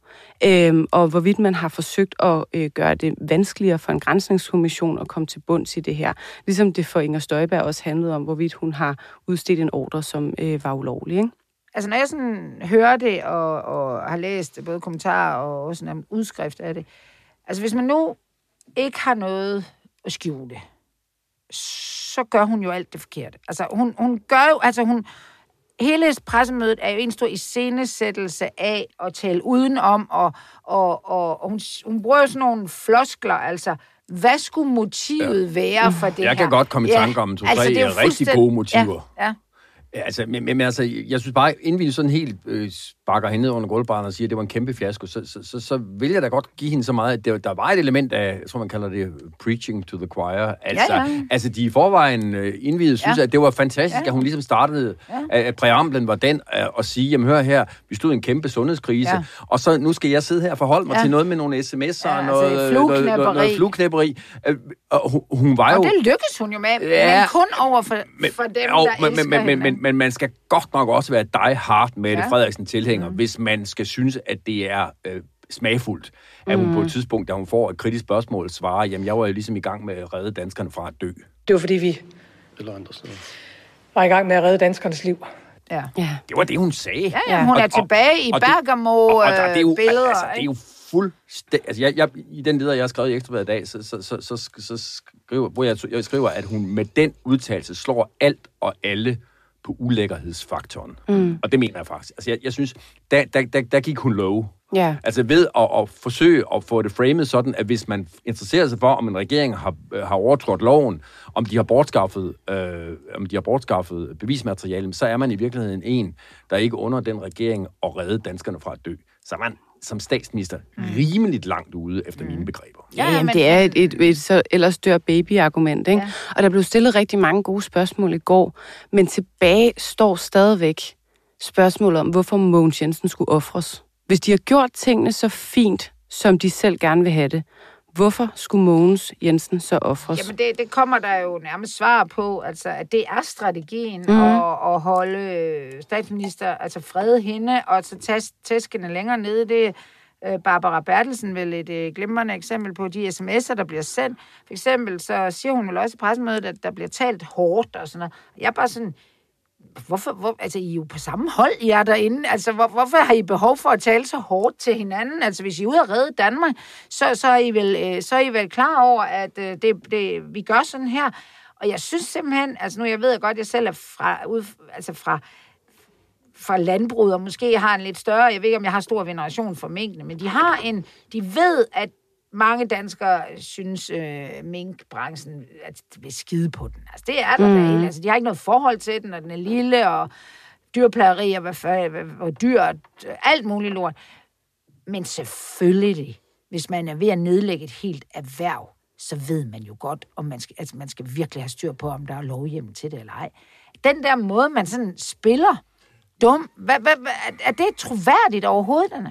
øh, og hvorvidt man har forsøgt at øh, gøre det vanskeligere for en grænsningskommission at komme til bunds i det her. Ligesom det for Inger Støjberg også handlede om, hvorvidt hun har udstedt en ordre, som øh, var ulovlig. Ikke? Altså, når jeg sådan hører det og, og har læst både kommentarer og også en udskrift af det, altså hvis man nu ikke har noget at skjule, så gør hun jo alt det forkerte. Altså, hun, hun gør jo, altså hun, hele pressemødet er jo en stor iscenesættelse af at tale udenom, og, og, og, og hun, hun bruger jo sådan nogle floskler, altså, hvad skulle motivet ja. være for det Jeg her? kan godt komme i tanke om to-tre altså, rigtig fuldstænd... gode motiver. Ja, ja. Ja, altså, men, men altså, jeg synes bare, inden vi sådan helt øh, sparker hende under gulvbrænden og siger, at det var en kæmpe fiasko, så, så, så, så vil jeg da godt give hende så meget, at det, der var et element af, jeg tror man kalder det, preaching to the choir. Altså, ja, ja. altså de i forvejen øh, indvidede synes, ja. at det var fantastisk, ja. at hun ligesom startede, ja. at præamblen var den at, at sige, jamen hør her, vi stod i en kæmpe sundhedskrise, ja. og så nu skal jeg sidde her og forholde mig ja. til noget med nogle sms'er ja, og noget, altså, noget, noget, noget flueknæpperi. Øh, og hun, hun var jo... Og det lykkedes hun jo med, ja, men kun over for, men, for dem, jo, der men, men, men, men, men man skal godt nok også være die hard med ja. Frederiksen tilhænger, mm. hvis man skal synes, at det er øh, smagfuldt, at hun mm. på et tidspunkt, da hun får et kritisk spørgsmål, svarer, jamen jeg var jo ligesom i gang med at redde danskerne fra at dø. Det var fordi vi Eller andre steder. var i gang med at redde danskernes liv. Ja. ja. Det var det, hun sagde. Ja, ja. hun er og, tilbage i Bergamo-billeder. Altså, det er jo fuldstændig... Altså, jeg, jeg, i den leder, jeg har skrevet i Ekstrabladet i dag, så, så, så, så, så skriver, hvor jeg, jeg skriver, at hun med den udtalelse slår alt og alle på ulækkerhedsfaktoren. Mm. Og det mener jeg faktisk. Altså, jeg, jeg synes, der, der, der, der gik hun low. Yeah. Altså ved at, at forsøge at få det framet sådan, at hvis man interesserer sig for, om en regering har, øh, har overtrådt loven, om de har bortskaffet, øh, om de har bortskaffet bevismateriale, så er man i virkeligheden en, der ikke under den regering at redde danskerne fra at dø. Så er man som statsminister mm. rimeligt langt ude, efter mm. mine begreber. Ja, ja men det er et, et, et så ellers dør baby-argument, ikke? Ja. Og der blev stillet rigtig mange gode spørgsmål i går, men tilbage står stadigvæk spørgsmålet om, hvorfor Mogens Jensen skulle ofres. Hvis de har gjort tingene så fint, som de selv gerne vil have det, Hvorfor skulle Mogens Jensen så ofres? Jamen, det, det kommer der jo nærmest svar på, altså, at det er strategien mm. at, at holde statsminister, altså frede hende, og så tage tæskene længere nede. Det er Barbara Bertelsen vel et øh, glimrende eksempel på de sms'er, der bliver sendt. For eksempel så siger hun vel også i pressemødet, at der bliver talt hårdt og sådan noget. Jeg er bare sådan, hvorfor, hvor, altså, I er jo på samme hold, I er derinde. Altså, hvor, hvorfor har I behov for at tale så hårdt til hinanden? Altså, hvis I er ude og redde Danmark, så, så, er, I vel, øh, så er I vel klar over, at øh, det, det, vi gør sådan her. Og jeg synes simpelthen, altså nu jeg ved godt, jeg selv er fra, ud, altså fra, fra landbruget, og måske har en lidt større, jeg ved ikke, om jeg har stor veneration for mængden, men de har en, de ved, at mange danskere synes, øh, minkbranchen at vil skide på den. Altså, det er der mm. da Altså, de har ikke noget forhold til den, og den er lille, og dyrplageri, og hvad, hvad, hvad, dyr, alt muligt lort. Men selvfølgelig, hvis man er ved at nedlægge et helt erhverv, så ved man jo godt, om man skal, altså man skal virkelig have styr på, om der er lovhjem til det eller ej. Den der måde, man sådan spiller dum, hvad, hvad, hvad, er det troværdigt overhovedet, eller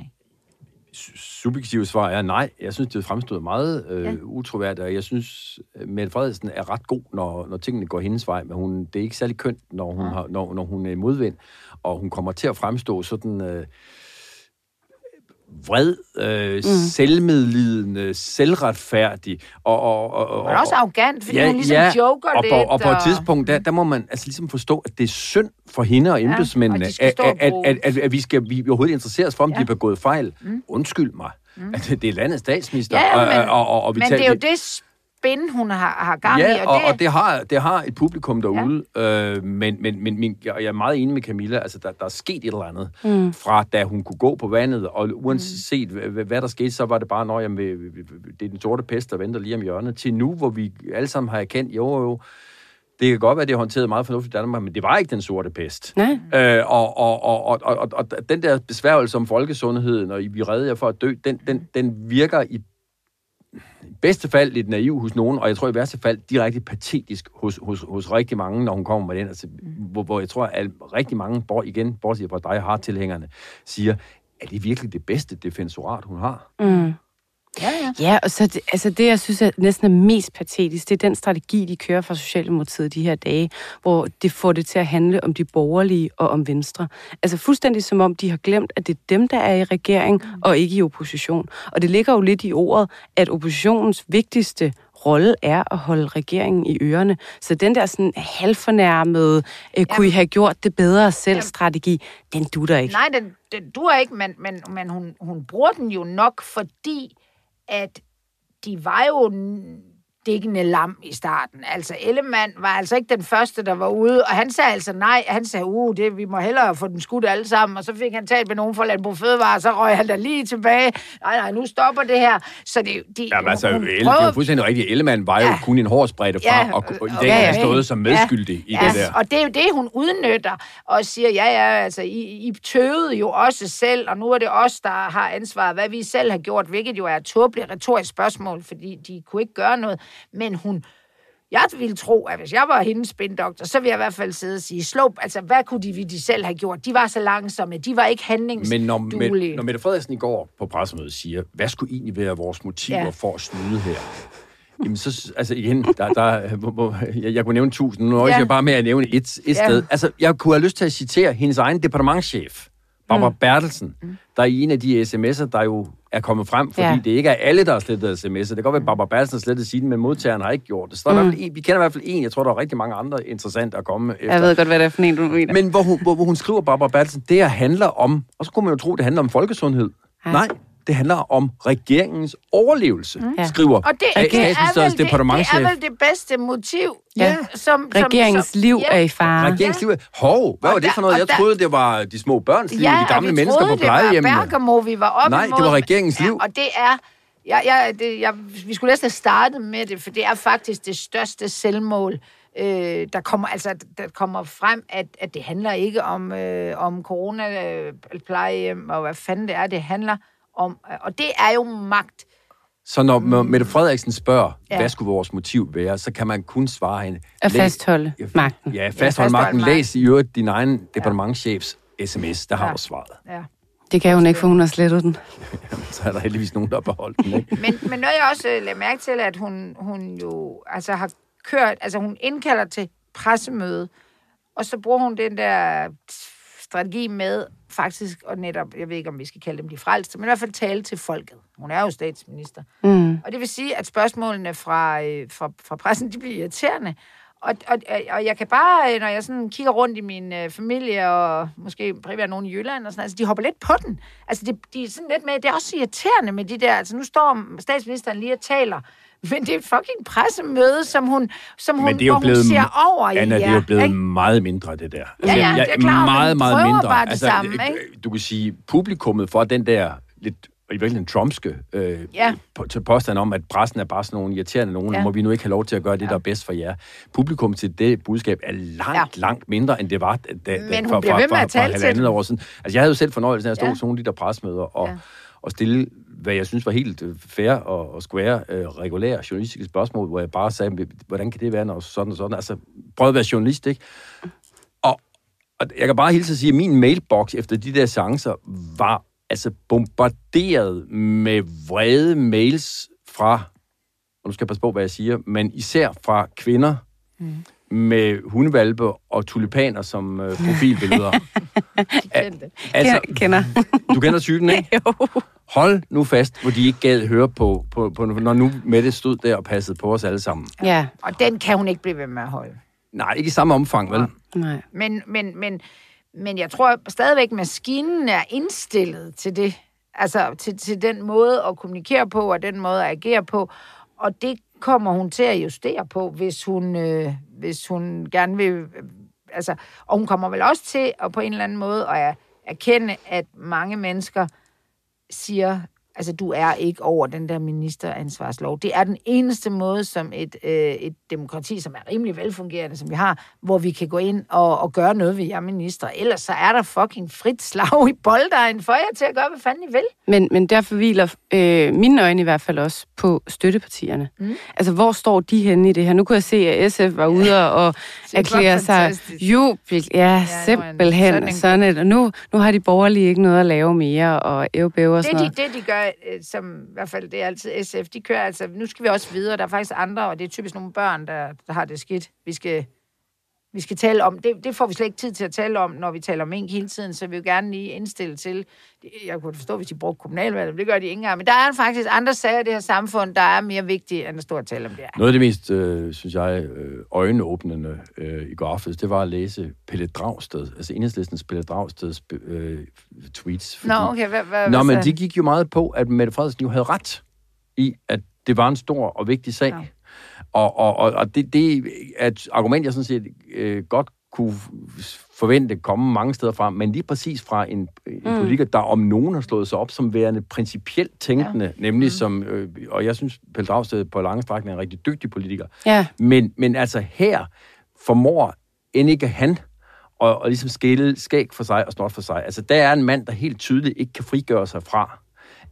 subjektive svar er nej. Jeg synes, det fremstod meget øh, ja. utroværdigt, og jeg synes, Mette Frederiksen er ret god, når, når tingene går hendes vej, men hun, det er ikke særlig kønt, når hun, ja. har, når, når hun er modvind, og hun kommer til at fremstå sådan... Øh, vred, øh, mm. selvmedlidende, selvretfærdig. Og, og, og, og, Men også arrogant, fordi ja, hun ligesom ja, joker og lidt. Og, og på et tidspunkt, der, der må man altså ligesom forstå, at det er synd for hende og embedsmændene, ja, at, at, at, at, at, vi skal vi overhovedet interessere os for, om ja. de har begået fejl. Mm. Undskyld mig. Mm. At det er landets statsminister. Ja, men, og, og, og, og vi men tager, det er jo det spin, hun har, har gang ja, i. Og, og, det... og det, har, det har et publikum derude. Ja. Øh, men men, men min, jeg er meget enig med Camilla. Altså, der, der er sket et eller andet mm. fra, da hun kunne gå på vandet. Og uanset mm. hvad, hvad der skete, så var det bare, når jamen, det er den sorte pest, der venter lige om hjørnet. Til nu, hvor vi alle sammen har erkendt, jo jo, det kan godt være, at det er håndteret meget fornuftigt i Danmark, men det var ikke den sorte pest. Nej. Øh, og, og, og, og, og, og den der besværgelse om folkesundheden, og vi redder jer for at dø, den, den, den virker i bedste fald lidt naiv hos nogen, og jeg tror i værste fald direkte patetisk hos, hos, hos rigtig mange, når hun kommer med den. Altså, hvor, hvor jeg tror, at rigtig mange, bor, igen, bortset fra dig, har tilhængerne, siger, er det virkelig det bedste defensorat, hun har? Mm. Ja, ja. Ja, og så det, altså det, jeg synes er næsten er mest patetisk, det er den strategi, de kører fra Socialdemokratiet de her dage, hvor det får det til at handle om de borgerlige og om Venstre. Altså fuldstændig som om, de har glemt, at det er dem, der er i regering, og ikke i opposition. Og det ligger jo lidt i ordet, at oppositionens vigtigste rolle er at holde regeringen i ørerne. Så den der sådan halvfornærmede, øh, kunne I have gjort det bedre selv strategi, den dutter ikke. Nej, den, den duer ikke, men, men, men hun, hun bruger den jo nok, fordi at de var jo dækkende lam i starten. Altså, Ellemann var altså ikke den første, der var ude, og han sagde altså nej. Han sagde, uh, det, vi må hellere få den skudt alle sammen, og så fik han talt med nogen fra Landbrug Fødevare, og så røg han da lige tilbage. Nej, nej, nu stopper det her. Så det, de, Jamen altså, Elle, prøvede... det er jo fuldstændig rigtigt. Ellemann var jo ja. kun en hårdsbredde fra, ja, og, og i den ja, ja. stået som medskyldig ja, i det der. og det er jo det, hun udnytter, og siger, ja, ja, altså, I, I tøvede jo også selv, og nu er det os, der har ansvaret, hvad vi selv har gjort, hvilket jo er et tåbeligt retorisk spørgsmål, fordi de kunne ikke gøre noget men hun... Jeg ville tro, at hvis jeg var hendes spindoktor, så ville jeg i hvert fald sidde og sige, slå, altså hvad kunne de, de selv have gjort? De var så langsomme, de var ikke handlingsduelige. Men når, når Mette Frederiksen i går på pressemødet siger, hvad skulle egentlig være vores motiver ja. for at snyde her? Jamen så, altså igen, der, der, jeg, jeg kunne nævne tusind, nu ja. jeg bare med at nævne et, et ja. sted. Altså, jeg kunne have lyst til at citere hendes egen departementchef, Barbara mm. Bertelsen, mm. der i en af de sms'er, der jo er kommet frem, fordi ja. det ikke er alle, der har slettet sms'er. Det kan godt være, at Barbara Bertelsen har slettet siden, men modtageren har ikke gjort det. Så der mm. er en, vi kender i hvert fald en, jeg tror, der er rigtig mange andre interessante at komme efter. Jeg ved godt, hvad det er for en, du mener. Men hvor hun, hvor, hvor hun skriver, Barbara Bertelsen, det her handler om, og så kunne man jo tro, det handler om folkesundhed. Ja. Nej, det handler om regeringens overlevelse, mm. skriver og det, det, er vel det, det er vel det bedste motiv. Ja. Som, Regeringens som, liv ja. er i fare. Regeringens liv er... Hov, hvad og var det for noget? Jeg troede, det var de små børns liv, ja, de gamle mennesker på plejehjemmene. Ja, det var vi var oppe Nej, imod. det var regeringens liv. Ja, og det er... Ja, ja, det, jeg, vi skulle næsten have startet med det, for det er faktisk det største selvmål, øh, der kommer altså der kommer frem, at, at det handler ikke om, øh, om corona, øh, plejehjem og hvad fanden det er. Det handler om, og det er jo magt. Så når. Mette Frederiksen spørger, ja. hvad skulle vores motiv være, så kan man kun svare hende... At fastholde læs, magten. Ja, fastholde, ja, fastholde magten. magten. Læs i øvrigt din egen departementchefs sms, der ja. har du svaret. Ja. Det kan hun ikke, for hun har slettet den. Jamen, så er der heldigvis nogen, der har beholdt den, ikke? men, men noget jeg også øh, lader mærke til, at hun, hun jo altså har kørt... Altså hun indkalder til pressemøde, og så bruger hun den der strategi med faktisk, og netop, jeg ved ikke, om vi skal kalde dem de frelste, men i hvert fald tale til folket. Hun er jo statsminister. Mm. Og det vil sige, at spørgsmålene fra, øh, fra, fra pressen, de bliver irriterende. Og, og, og jeg kan bare, øh, når jeg sådan kigger rundt i min øh, familie, og måske primært nogen i Jylland, og sådan, altså, de hopper lidt på den. Altså, de, de er sådan lidt med, det er også irriterende med de der, altså nu står statsministeren lige og taler men det er et fucking pressemøde, som hun, som hun, det er jo blevet, hun ser over Anna, i. Anna, det er jo blevet ikke? meget mindre, det der. Ja, ja, jeg, jeg, det er klart, meget, meget mindre. bare det altså, samme, ikke? Du kan sige, publikummet for den der lidt i virkeligheden trumpske øh, ja. på, til påstand om, at pressen er bare sådan nogle irriterende nogen, ja. må vi nu ikke have lov til at gøre det, ja. der er bedst for jer. Publikum til det budskab er langt, ja. langt mindre, end det var da, da, Men hun med at tale til halvandet år siden. Altså, jeg havde jo selv fornøjelsen af at stå ja. sådan nogle af de der presmøder og, ja. og stille hvad jeg synes var helt øh, fair og, og square, øh, regulære journalistiske spørgsmål, hvor jeg bare sagde, hvordan kan det være, når sådan og sådan. Altså, prøv at være journalist, ikke? Og, og jeg kan bare helt at sige, at min mailbox efter de der chancer var altså bombarderet med vrede mails fra, og nu skal jeg passe på, hvad jeg siger, men især fra kvinder, mm med hundevalpe og tulipaner som øh, profilbilleder. altså, jeg kender. du kender typen, ikke? jo. Hold nu fast, hvor de ikke gad høre på, på, på, når nu Mette stod der og passede på os alle sammen. Ja, og den kan hun ikke blive ved med at holde. Nej, ikke i samme omfang, vel? Nej. Men, men, men, men jeg tror stadigvæk, maskinen er indstillet til det. Altså til, til den måde at kommunikere på, og den måde at agere på. Og det kommer hun til at justere på, hvis hun, øh, hvis hun gerne vil... Øh, altså, og hun kommer vel også til at på en eller anden måde at erkende, at mange mennesker siger, Altså, du er ikke over den der ministeransvarslov. Det er den eneste måde, som et, øh, et demokrati, som er rimelig velfungerende, som vi har, hvor vi kan gå ind og, og gøre noget ved jer minister. Ellers så er der fucking frit slag i bolddejen for jer til at gøre, hvad fanden I vil. Men, men derfor hviler øh, mine øjne i hvert fald også på støttepartierne. Mm. Altså, hvor står de henne i det her? Nu kunne jeg se, at SF var ude og erklære sig jubel. Ja, ja simpelthen sådan, sådan et. Og nu, nu har de borgerlige ikke noget at lave mere, og ævbæver og sådan det, de, det, de gør, kører, øh, som i hvert fald det er altid SF, de kører altså, nu skal vi også videre, der er faktisk andre, og det er typisk nogle børn, der, der har det skidt. Vi skal vi skal tale om. Det, det får vi slet ikke tid til at tale om, når vi taler om mink hele tiden, så vi vil gerne lige indstille til. Jeg kunne forstå, hvis de brugte kommunalvalget, det gør de ikke engang. Men der er faktisk andre sager i det her samfund, der er mere vigtige, end at stå og tale om det her. Noget af det mest, øh, synes jeg, øh, øjenåbnende øh, i går aftes, det var at læse Pelle Dragsted, altså enhedslistens Pelle Dragsteds øh, tweets. Fordi, Nå, okay, hvad, hvad, Nå, men de gik jo meget på, at Mette Frederiksen jo havde ret i, at det var en stor og vigtig sag. Og, og, og det, det er et argument, jeg sådan set øh, godt kunne forvente komme mange steder fra, men lige præcis fra en, en mm. politiker, der om nogen har slået sig op som værende principielt tænkende, ja. nemlig mm. som, øh, og jeg synes, Pelle Dragsted på lange strækninger er en rigtig dygtig politiker. Ja. Men, men altså her formår end ikke han og, og ligesom skille skæg for sig og snot for sig. Altså der er en mand, der helt tydeligt ikke kan frigøre sig fra,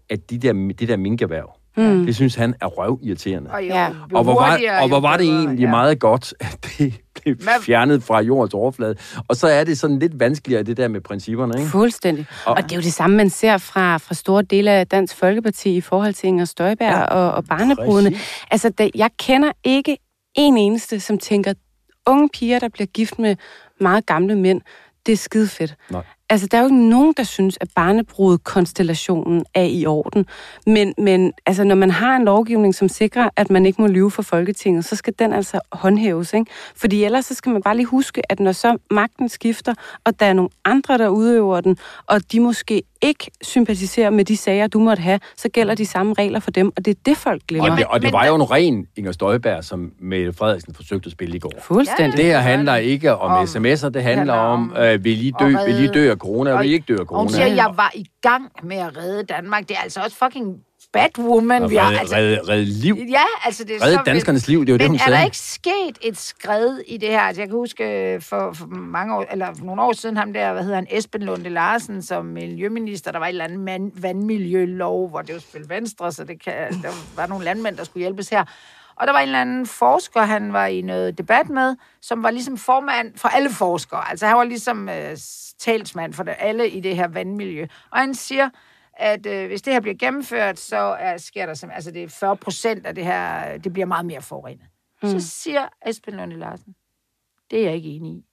at de der, det der minkerhverv, Mm. Det synes han er røvirriterende. Og, jo, ja. og, hvor var, og hvor var det egentlig ja. meget godt, at det blev fjernet fra jordens overflade. Og så er det sådan lidt vanskeligere, det der med principperne. Ikke? Fuldstændig. Og, og det er jo det samme, man ser fra, fra store dele af Dansk Folkeparti i forhold til Inger Støjberg ja, og, og barnebrudene. Altså, da, jeg kender ikke en eneste, som tænker, unge piger, der bliver gift med meget gamle mænd, det er skide fedt. Nej. Altså, der er jo ikke nogen, der synes, at barnebrudkonstellationen er i orden. Men, men altså, når man har en lovgivning, som sikrer, at man ikke må lyve for Folketinget, så skal den altså håndhæves. Ikke? Fordi ellers så skal man bare lige huske, at når så magten skifter, og der er nogle andre, der udøver den, og de måske ikke sympatiserer med de sager, du måtte have, så gælder de samme regler for dem, og det er det, folk glemmer. Og det, og det var jo en ren Inger Støjberg, som Mette Frederiksen forsøgte at spille i går. Fuldstændig. Det her handler ikke om, om sms'er, det handler om, øh, vil I dø, vil I dø af corona, vil I ikke dø af corona? Hun siger, jeg var i gang med at redde Danmark. Det er altså også fucking Batwoman. Vi har, altså, redde, redde liv. Ja, altså det er redde så danskernes liv, det er jo det, hun sagde. Men er der ikke sket et skred i det her? Altså, jeg kan huske øh, for, for mange år, eller for nogle år siden, ham der, hvad hedder han, Esben Lunde Larsen, som miljøminister, der var et eller andet man, vandmiljølov, hvor det var spillet venstre, så det kan, der var nogle landmænd, der skulle hjælpes her. Og der var en eller anden forsker, han var i noget debat med, som var ligesom formand for alle forskere. Altså han var ligesom øh, talsmand for det, alle i det her vandmiljø. Og han siger, at øh, hvis det her bliver gennemført, så er, sker der som, altså det er 40 procent af det her, det bliver meget mere forurenet. Mm. Så siger Esben Lunde Larsen, det er jeg ikke enig i.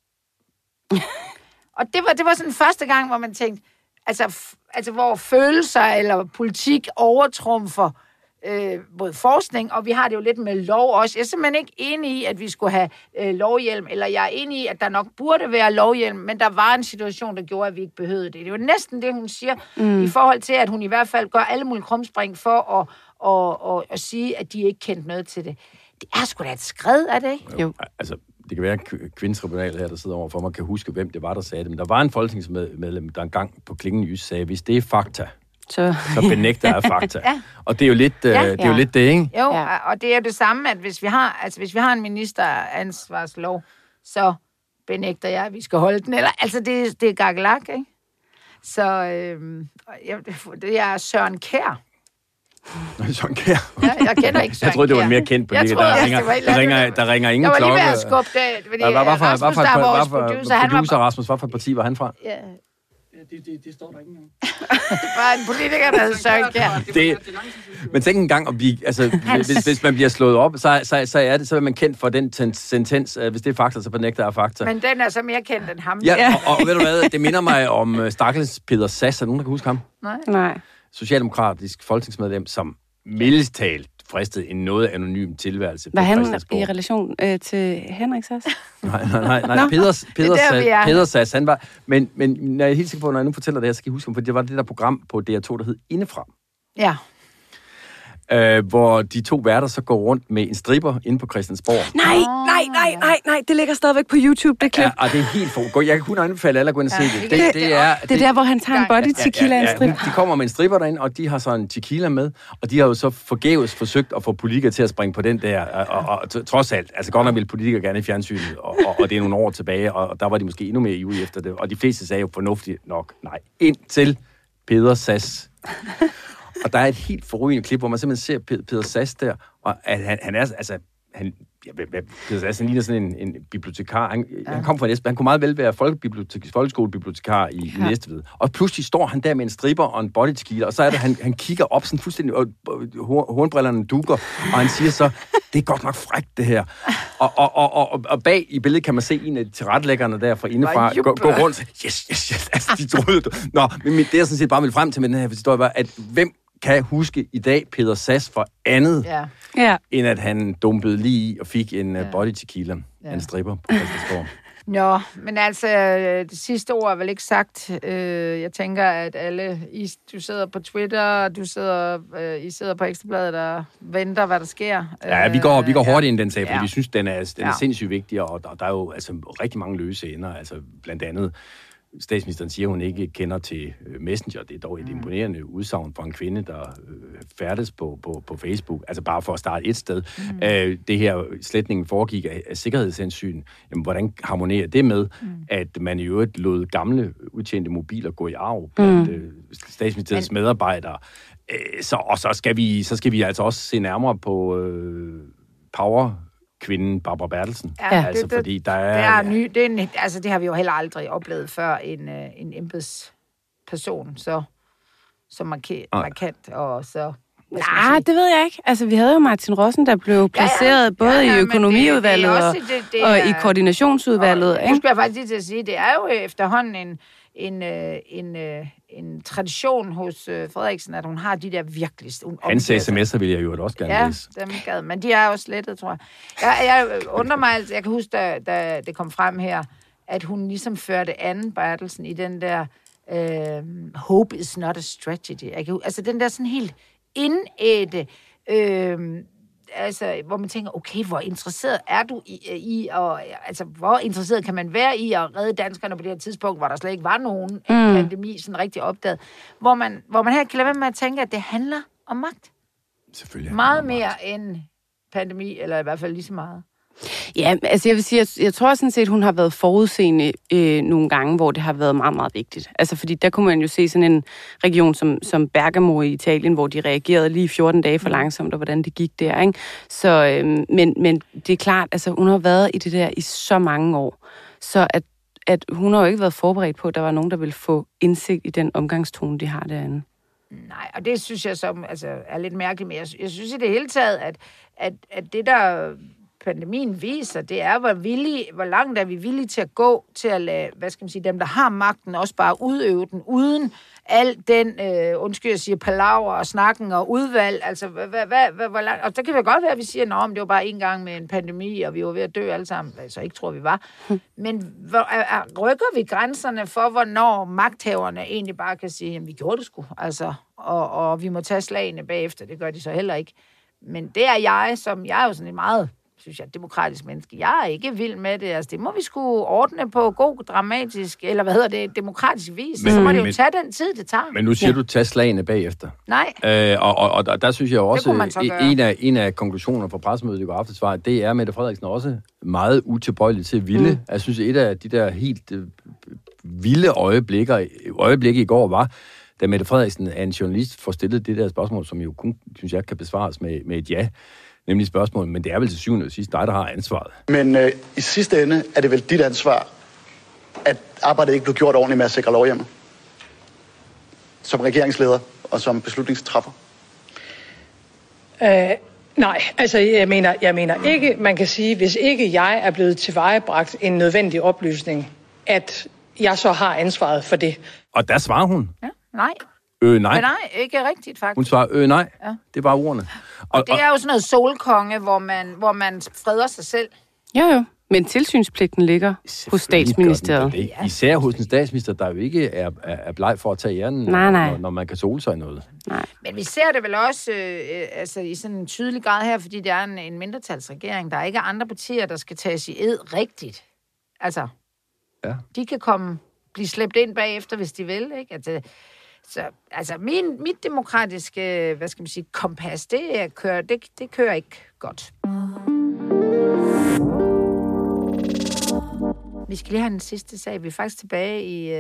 og det var, det var sådan første gang, hvor man tænkte, altså, altså hvor følelser eller politik overtrumfer øh, både forskning, og vi har det jo lidt med lov også. Jeg er simpelthen ikke enig i, at vi skulle have øh, lovhjelm, eller jeg er enig i, at der nok burde være lovhjelm, men der var en situation, der gjorde, at vi ikke behøvede det. Det var næsten det, hun siger, mm. i forhold til, at hun i hvert fald gør alle mulige krumspring for at, og, og, at sige, at de ikke kendte noget til det. Det er sgu da et skred, er det ikke? Jo. Altså, det kan være, at kvindetribunal her, der sidder overfor mig, kan huske, hvem det var, der sagde det. Men der var en folketingsmedlem, der engang på Klingen Jys sagde, hvis det er fakta, så, så benægter jeg fakta. ja. Og det er jo lidt, ja, øh, det, er jo lidt det, ikke? Jo, ja. og det er det samme, at hvis vi har, altså, hvis vi har en ministeransvarslov, så benægter jeg, at vi skal holde den. Eller, altså, det, det er gakkelak, ikke? Så øh, jeg, det er Søren Kær. Søren Kær? Ja, jeg kender ikke Søren Jeg troede, det var mere kendt på det. Der, ringer, der, ringer, der ringer ingen klokke. Jeg var lige ved at skubbe det, fordi hvad for, Rasmus, der er vores producer. Producer Rasmus, hvad for parti var han fra? Ja, det, det, det står der ikke engang. det var en politiker, der havde Søren Kjær. Det, men tænk engang, at blive, altså, hvis, hvis man bliver slået op, så, så, så, er det, så er man kendt for den sentens, hvis det er fakta, så benægter jeg fakta. Men den er så mere kendt end ham. Ja, og, og ved du hvad, det minder mig om uh, Stakkels Peter Sass. Er nogen, der kan huske ham? Nej. Nej. Socialdemokratisk folketingsmedlem, som mildest talt fristet en noget anonym tilværelse Var han i relation øh, til Henrik Sass? nej, nej, nej. nej. No. Peder, Peder, der, Peder Sass, han var... Men, men når jeg er helt sikker på, når jeg nu fortæller det her, så skal I huske, for det var det der program på DR2, der hed Indefra. Ja øh, hvor de to værter så går rundt med en stripper inde på Christiansborg. Nej, nej, nej, nej, nej, det ligger stadigvæk på YouTube, det klip. Ja, og det er helt for... Jeg kan kun anbefale alle at gå ind og se ja, det. Det, det, det, er, det, det er der, hvor han tager en body tequila ja, ja, ja, en strip. De kommer med en stripper derinde, og de har så en tequila med, og de har jo så forgæves forsøgt at få politikere til at springe på den der, og, og, og trods alt, altså godt nok ville politikere gerne i fjernsynet, og, og, og det er nogle år tilbage, og der var de måske endnu mere ivige efter det, og de fleste sagde jo fornuftigt nok, nej, ind til Peder Sass. Og der er et helt forrygende klip, hvor man simpelthen ser Peter Sass der, og at han, han er, altså, han, Peter Sass, han ligner sådan en, en bibliotekar. Han, ja. han kom fra Næstved. Han kunne meget vel være folkebibliotek, folkeskolebibliotekar i, ja. Næstved. Og pludselig står han der med en stripper og en body tequila, og så er det, han, han kigger op sådan fuldstændig, og hornbrillerne dukker, og han siger så, det er godt nok frækt, det her. Og, og, og, og, og bag i billedet kan man se en af tilrettelæggerne der fra indefra gå, gå rundt. Yes, yes, yes. Altså, de troede, Nå, men det, jeg sådan set bare vil frem til med den her historie, var, at hvem kan huske i dag Peter Sass for andet, ja. Ja. end at han dumpede lige i og fik en øh, ja. body tequila, ja. en stripper på Christiansborg. Nå, men altså, det sidste ord er vel ikke sagt. Øh, jeg tænker, at alle, I, du sidder på Twitter, du sidder, øh, I sidder på Ekstrabladet og venter, hvad der sker. Ja, vi går, vi går hurtigt ind den sag, fordi ja. vi synes, den er, den er ja. sindssygt vigtig, og der, der er jo altså, rigtig mange løse ender, altså blandt andet statsministeren siger, at hun ikke kender til øh, Messenger. Det er dog et mm. imponerende udsagn fra en kvinde, der øh, færdes på, på, på Facebook. Altså bare for at starte et sted. Mm. Øh, det her sletningen foregik af, af sikkerhedshensyn. Jamen, hvordan harmonerer det med, mm. at man i øvrigt lod gamle udtjente mobiler gå i arv blandt mm. øh, statsministeriets Men... medarbejdere? Øh, så, og så skal, vi, så skal vi altså også se nærmere på øh, power kvinden Barbara Bertelsen. Ja, altså, det, det, fordi der er... Det, er ny, det, er en, altså, det har vi jo heller aldrig oplevet før, en, øh, en embedsperson så, så markant, markant og så... Nej, det ved jeg ikke. Altså, vi havde jo Martin Rossen, der blev placeret ja, ja. både ja, ja, i økonomiudvalget det, det og, det, det er, og i koordinationsudvalget. Og, ikke? Det skulle jeg faktisk lige til at sige. Det er jo efterhånden en, en, øh, en, en, en tradition hos øh, Frederiksen, at hun har de der virkelig... Hans sms'er vil jeg jo også gerne ja, læse. dem gad, men de er også slettet, tror jeg. Jeg, jeg undrer mig, altså, jeg kan huske, da, da det kom frem her, at hun ligesom førte anden Bertelsen i den der øh, Hope is not a strategy. Jeg kan, altså den der sådan helt indætte... Øh, altså, hvor man tænker, okay, hvor interesseret er du i, i og, altså, hvor interesseret kan man være i at redde danskerne på det her tidspunkt, hvor der slet ikke var nogen mm. pandemi sådan rigtig opdaget, hvor man, hvor man her kan lade være med at tænke, at det handler om magt. Selvfølgelig. Meget mere magt. end pandemi, eller i hvert fald lige så meget. Ja, altså jeg vil sige, jeg, jeg tror sådan set, hun har været forudseende øh, nogle gange, hvor det har været meget, meget vigtigt. Altså fordi der kunne man jo se sådan en region som, som Bergamo i Italien, hvor de reagerede lige 14 dage for mm. langsomt, og hvordan det gik der, ikke? Så, øh, men, men det er klart, altså hun har været i det der i så mange år, så at, at hun har jo ikke været forberedt på, at der var nogen, der ville få indsigt i den omgangstone, de har derinde. Nej, og det synes jeg som, altså, er lidt mærkeligt, men jeg, jeg synes i det hele taget, at, at, at det der pandemien viser, det er, hvor, villige, hvor langt er vi villige til at gå til at lade, hvad skal man sige, dem, der har magten, også bare udøve den, uden al den, øh, undskyld, jeg siger, palaver og snakken og udvalg, altså, hvad, hvad, hvad, hvor langt, og der kan det godt være, at vi siger, at det var bare en gang med en pandemi, og vi var ved at dø alle sammen, altså ikke tror vi var, men hvor, er, er, rykker vi grænserne for, hvornår magthaverne egentlig bare kan sige, at vi gjorde det sgu, altså, og, og vi må tage slagene bagefter, det gør de så heller ikke. Men det er jeg, som jeg er jo sådan en meget synes jeg, demokratisk menneske. Jeg er ikke vild med det. Altså, det må vi skulle ordne på god, dramatisk, eller hvad hedder det, demokratisk vis. Men, så må det jo men, tage den tid, det tager. Men nu siger ja. du, tage slagene bagefter. Nej. Øh, og, og, og, der synes jeg også, en af, en af konklusionerne fra pressemødet i går aftes var, at det er Mette Frederiksen også meget utilbøjelig til at ville. Mm. Jeg synes, et af de der helt øh, vilde øjeblikker, øjeblikke i går var, da Mette Frederiksen er en journalist får stillet det der spørgsmål, som jo kun, synes jeg, kan besvares med, med et ja nemlig spørgsmålet, men det er vel til syvende og sidst dig, der har ansvaret. Men øh, i sidste ende er det vel dit ansvar, at arbejdet ikke blev gjort ordentligt med at sikre lovhjemmet? Som regeringsleder og som beslutningstræffer? Øh, nej, altså jeg mener, jeg mener ikke, man kan sige, hvis ikke jeg er blevet tilvejebragt en nødvendig oplysning, at jeg så har ansvaret for det. Og der svarer hun. Ja, nej. Øh, nej. Men nej, ikke rigtigt, faktisk. Hun svarer, øh, nej. Ja. Det er bare ordene. Og, og det er jo sådan noget solkonge, hvor man, hvor man freder sig selv. Jo, jo. Men tilsynspligten ligger hos statsministeriet. Det. Især hos en statsminister, der jo ikke er, er, er bleg for at tage hjernen, nej, nej. Når, når man kan sole sig i noget. Nej. Men vi ser det vel også øh, altså, i sådan en tydelig grad her, fordi det er en, en mindretalsregering. Der er ikke andre partier, der skal tages i ed rigtigt. Altså, ja. de kan komme, blive slæbt ind bagefter, hvis de vil. Ikke? Altså, så altså, min, mit demokratiske, hvad skal man sige, kompas, det kører, det, det kører ikke godt. Vi skal lige have den sidste sag. Vi er faktisk tilbage i, øh,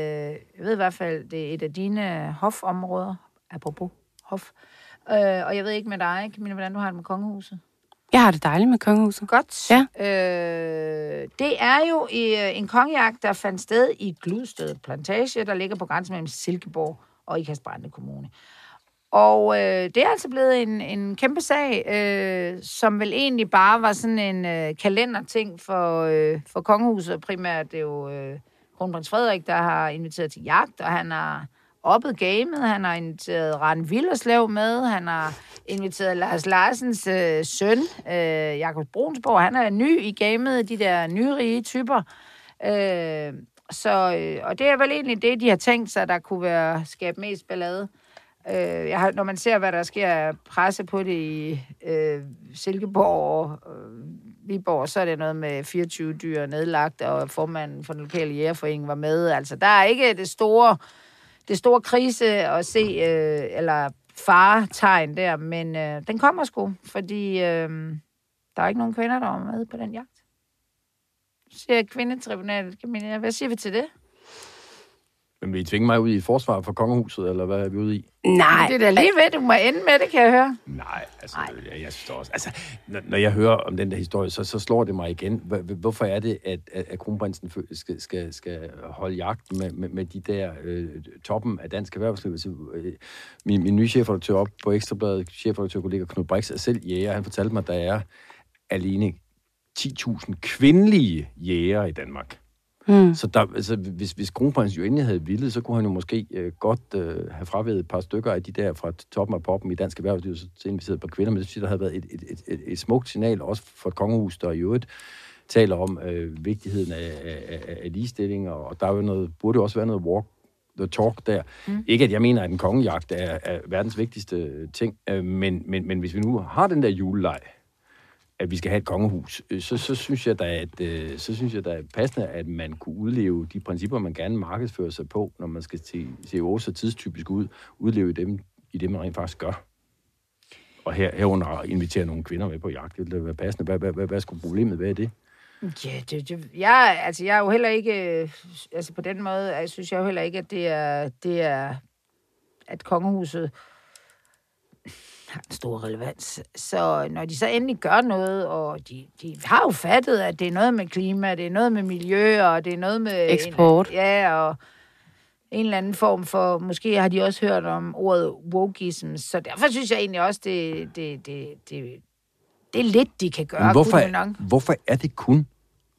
jeg ved i hvert fald, det er et af dine hofområder, apropos hof. Øh, og jeg ved ikke med dig, Camilla, hvordan du har det med kongehuset? Jeg har det dejligt med kongehuset. Godt. Ja. Øh, det er jo øh, en kongejagt, der fandt sted i Gludsted Plantage, der ligger på grænsen mellem Silkeborg og Ikast Kommune. Og øh, det er altså blevet en, en kæmpe sag, øh, som vel egentlig bare var sådan en øh, kalenderting for, øh, for kongehuset. Primært det er jo øh, kronprins Frederik, der har inviteret til jagt, og han har oppet gamet. Han har inviteret Rand Villerslev med. Han har inviteret Lars Larsens øh, søn, øh, Jakob Brunsborg. Han er ny i gamet, de der nyrige typer. Øh, så, øh, og det er vel egentlig det, de har tænkt sig, der kunne være skabe mest ballade. Øh, jeg har, når man ser, hvad der sker af presse på det i øh, Silkeborg og øh, Viborg, så er det noget med 24 dyr nedlagt, og formanden for den lokale jægerforening var med. Altså, der er ikke det store, det store krise at se, øh, eller faretegn der, men øh, den kommer sgu, fordi øh, der er ikke nogen kvinder, der er med på den jagt. Siger kvindetribunalet, hvad siger vi til det? Men vil I tvinge mig ud i et forsvar for kongehuset, eller hvad er vi ude i? Nej. Det er da lige ved, du må ende med det, kan jeg høre. Nej, altså, Nej. Jeg, jeg synes også... Altså, når, når jeg hører om den der historie, så, så slår det mig igen. Hvorfor er det, at, at, at kronprinsen skal, skal, skal holde jagt med, med, med de der øh, toppen af dansk erhvervsliv? Altså, øh, min, min nye chefredaktør op på Ekstrabladet, chefredaktør kollega Knud Brix, er selv jæger. Han fortalte mig, at der er alene 10.000 kvindelige jæger i Danmark. Mm. Så der, altså, hvis, hvis kronprinsen jo endelig havde villet, så kunne han jo måske øh, godt øh, have fravedet et par stykker af de der fra toppen af poppen i dansk erhvervsliv, så inviteret på kvinder, men det synes der havde været et, et, et, et, et smukt signal, også for et kongehus, der i øvrigt taler om øh, vigtigheden af, af, af, af ligestilling, og der er jo noget, burde jo også være noget walk the talk der. Mm. Ikke at jeg mener, at en kongejagt er, er verdens vigtigste ting, øh, men, men, men hvis vi nu har den der juleleg, at vi skal have et kongehus, øh, så, så synes jeg, der at øh, så synes jeg, der er passende, at man kunne udleve de principper, man gerne markedsfører sig på, når man skal se, se så tidstypisk ud, udleve dem i det, man rent faktisk gør. Og her, herunder invitere nogle kvinder med på jagt, det ville være passende. Hvad, hvad, hvad, hvad skulle problemet være i det? Ja, det, det, jeg, altså, jeg er jo heller ikke, øh, altså på den måde, jeg synes jeg jo heller ikke, at det er, det er at kongehuset har en stor relevans. Så når de så endelig gør noget, og de, de har jo fattet, at det er noget med klima, det er noget med miljø, og det er noget med... Eksport. En, ja, og en eller anden form for... Måske har de også hørt om ordet wokeism, så derfor synes jeg egentlig også, det, det, det, det, det er lidt, de kan gøre. Men hvorfor, er, hvorfor er det kun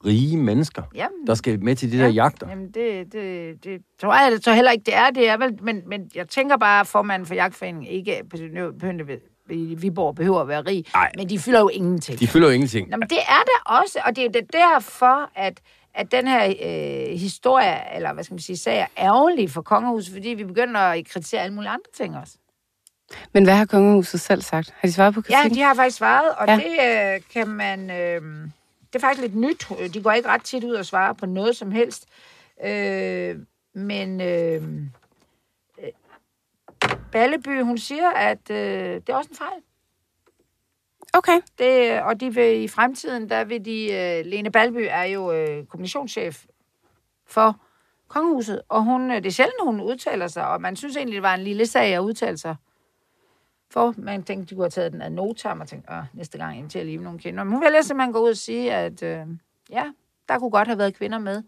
rige mennesker, jamen, der skal med til de ja, der jagter? Jamen, det, det, det tror jeg det tror heller ikke, det er. Det er vel, men, men jeg tænker bare, at formanden for jagtforeningen ikke i Viborg behøver at være rig, Ej. men de fylder jo ingenting. De fylder jo ingenting. Nå, men det er der også, og det er jo derfor, at at den her øh, historie, eller hvad skal man sige, sag er ærgerlig for kongehuset, fordi vi begynder at kritisere alle mulige andre ting også. Men hvad har kongehuset selv sagt? Har de svaret på kritikken? Ja, de har faktisk svaret, og ja. det øh, kan man... Øh, det er faktisk lidt nyt. De går ikke ret tit ud og svarer på noget som helst. Øh, men øh, Balleby, hun siger, at øh, det er også en fejl. Okay. Det, og de vil i fremtiden, der vil de... Øh, Lene Balby er jo øh, kommunikationschef for kongehuset, og hun, øh, det er sjældent, hun udtaler sig, og man synes egentlig, det var en lille sag at udtale sig for. Man tænkte, de kunne have taget den af notam og tænkt, næste gang ind til at lige nogle kvinder. Men hun vil simpelthen gå ud og sige, at øh, ja, der kunne godt have været kvinder med,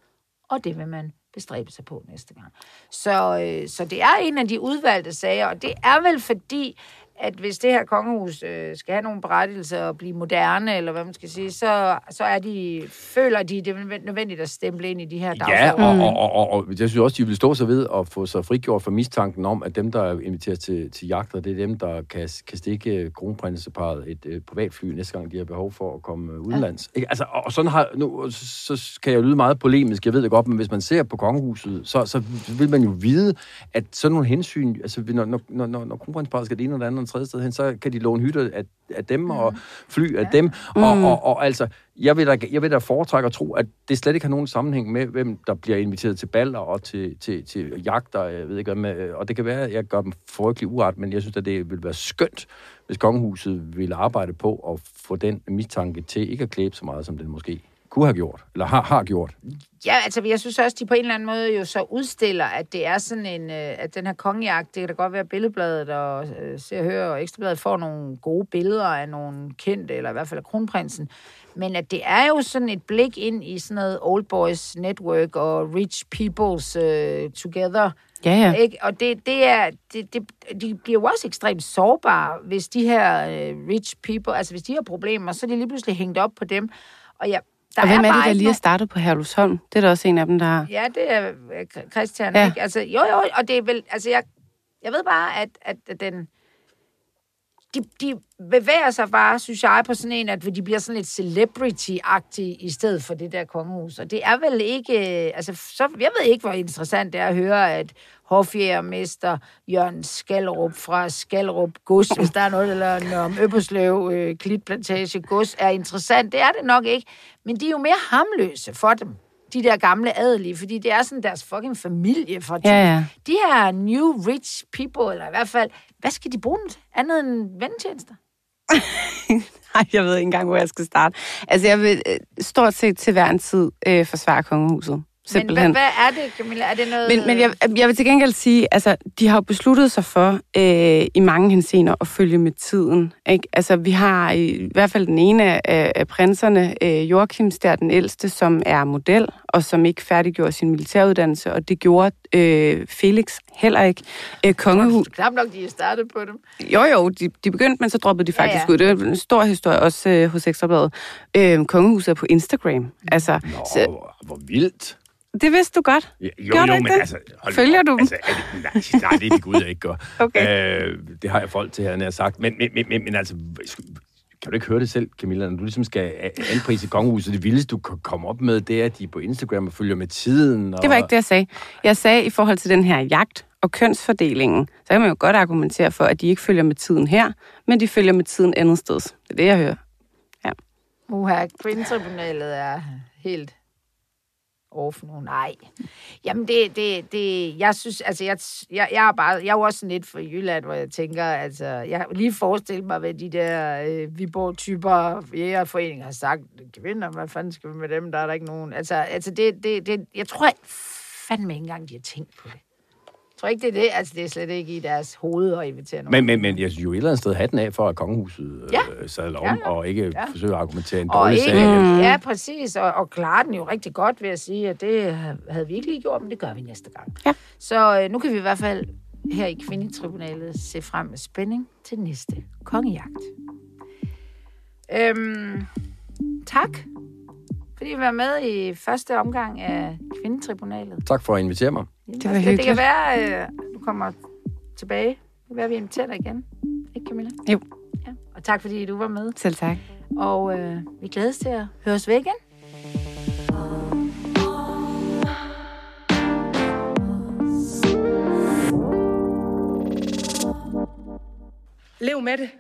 og det vil man bestræbe sig på næste gang. Så, øh, så det er en af de udvalgte sager, og det er vel fordi, at hvis det her kongehus øh, skal have nogle berettigelser og blive moderne, eller hvad man skal sige, så, så er de, føler de, det er nødvendigt at stemple ind i de her dagsordner. Ja, og, og, og, og jeg synes også, de vil stå sig ved at få sig frigjort for mistanken om, at dem, der er inviteret til, til jagter, det er dem, der kan, kan stikke kronprinseparet et øh, privatfly næste gang, de har behov for at komme øh, udenlands. Ja. Ikke? Altså, og sådan har, nu, så kan jeg lyde meget polemisk, jeg ved det godt, men hvis man ser på kongehuset, så, så vil man jo vide, at sådan nogle hensyn, altså når, når, når, når, når kronprinseparet skal det ene eller andet tredje sted hen, så kan de låne hytter af, af dem mm. og fly af ja. dem. Og, mm. og, og, og altså, jeg vil, da, jeg vil da foretrække at tro, at det slet ikke har nogen sammenhæng med, hvem der bliver inviteret til baller og til, til, til jagter, jeg ved ikke med, og det kan være, at jeg gør dem frygtelig uret, men jeg synes, at det vil være skønt, hvis kongehuset ville arbejde på at få den mistanke til ikke at klæbe så meget, som den måske kunne have gjort, eller har, har gjort. Ja, altså jeg synes også, de på en eller anden måde jo så udstiller, at det er sådan en, øh, at den her kongejagt, det kan da godt være, Billedbladet og øh, Se og Hør og Ekstrabladet får nogle gode billeder af nogle kendte, eller i hvert fald af kronprinsen, men at det er jo sådan et blik ind i sådan noget old boys network og rich people's uh, together. Ja, ja. Ikke? Og det, det er, det, det, de bliver jo også ekstremt sårbare, hvis de her uh, rich people, altså hvis de har problemer, så er de lige pludselig hængt op på dem. Og ja, der Og hvem er det, bare der lige er startet på Herlufsholm? Det er der også en af dem, der har. Ja, det er øh, Christian. Ja. Ikke? Altså, jo, jo, og det er vel... Altså, jeg, jeg ved bare, at, at den... De, de bevæger sig bare, synes jeg, på sådan en, at de bliver sådan lidt celebrity-agtige i stedet for det der kongehus. Og det er vel ikke... Øh, altså, så, jeg ved ikke, hvor interessant det er at høre, at hofjærmester Jørgen Skallerup fra Skallerup Gods, hvis der er noget, eller om Øpperslev øh, Klitplantage Gods, er interessant. Det er det nok ikke. Men de er jo mere hamløse for dem de der gamle adelige, fordi det er sådan deres fucking familie for Ja, ja. De her new rich people, eller i hvert fald, hvad skal de bruge den til? Andet end ventjenester? Nej, jeg ved ikke engang, hvor jeg skal starte. Altså, jeg vil øh, stort set til hver en tid øh, forsvare kongehuset. Men Simpelthen. hvad, hvad er det, Camilla? Er det noget... Men, men jeg, jeg vil til gengæld sige, altså, de har jo besluttet sig for øh, i mange henseender at følge med tiden. Ikke? Altså, vi har i, i hvert fald den ene af, af prinserne, øh, Joachims, der er den ældste, som er model, og som ikke færdiggjorde sin militæruddannelse, og det gjorde øh, Felix heller ikke. Øh, kongehus, Knap nok, de er startet på dem. jo, jo, de, de begyndte, men så droppede de Ja, faktisk ja. ud. Det er en stor historie også øh, hos Ekstrabladet. Øh, kongehuset er på Instagram. Altså, Nå, så, hvor, vildt. det vidste du godt. Ja, jo, Gør du jo, ikke men det? altså... hold Følger du dem? Altså, er det, nej, nej, det er de gud, jeg ikke gør. Okay. Øh, det har jeg folk til, han har sagt. Men, men, men, men, men altså, kan du ikke høre det selv, Camilla, når du ligesom skal anprise kongehuset? Det vildeste, du kan komme op med, det er, at de er på Instagram og følger med tiden. Og... Det var ikke det, jeg sagde. Jeg sagde i forhold til den her jagt og kønsfordelingen, så kan man jo godt argumentere for, at de ikke følger med tiden her, men de følger med tiden andet sted. Det er det, jeg hører. Uha, kvindetribunalet er helt off nu. Nej. Jamen, det, det, det, jeg synes, altså, jeg, jeg, jeg er bare, jeg er jo også sådan lidt fra Jylland, hvor jeg tænker, altså, jeg lige forestille mig, hvad de der øh, Viborg-typer jægerforeninger har sagt. Kvinder, hvad fanden skal vi med dem? Der er der ikke nogen. Altså, altså det, det, det, jeg tror fandme ikke engang, de har tænkt på det. Tror ikke, det er det. Altså, det er slet ikke i deres hoved at invitere nogen. Men, men, men jeg synes jo et eller andet sted hatten af for, at kongehuset Ja. øh, sadler om, Ja, ja. og ikke Ja. forsøger at argumentere en Og dårlig ikke, sag. ja, præcis, og, og klare den jo rigtig godt ved at sige, at det havde vi ikke lige gjort, men det gør vi næste gang. Ja. Så øh, nu kan vi i hvert fald her i Kvindetribunalet se frem med spænding til næste kongejagt. Øhm, tak, fordi I var med i første omgang af Kvindetribunalet. Tak for at invitere mig. Det var det, det hyggeligt. kan være, at øh, du kommer tilbage. Det kan være, at vi inviterer dig igen. Ikke, Camilla? Jo. Ja. Og tak, fordi du var med. Selv tak. Og øh, vi glædes til at høre os ved igen. Lev med det.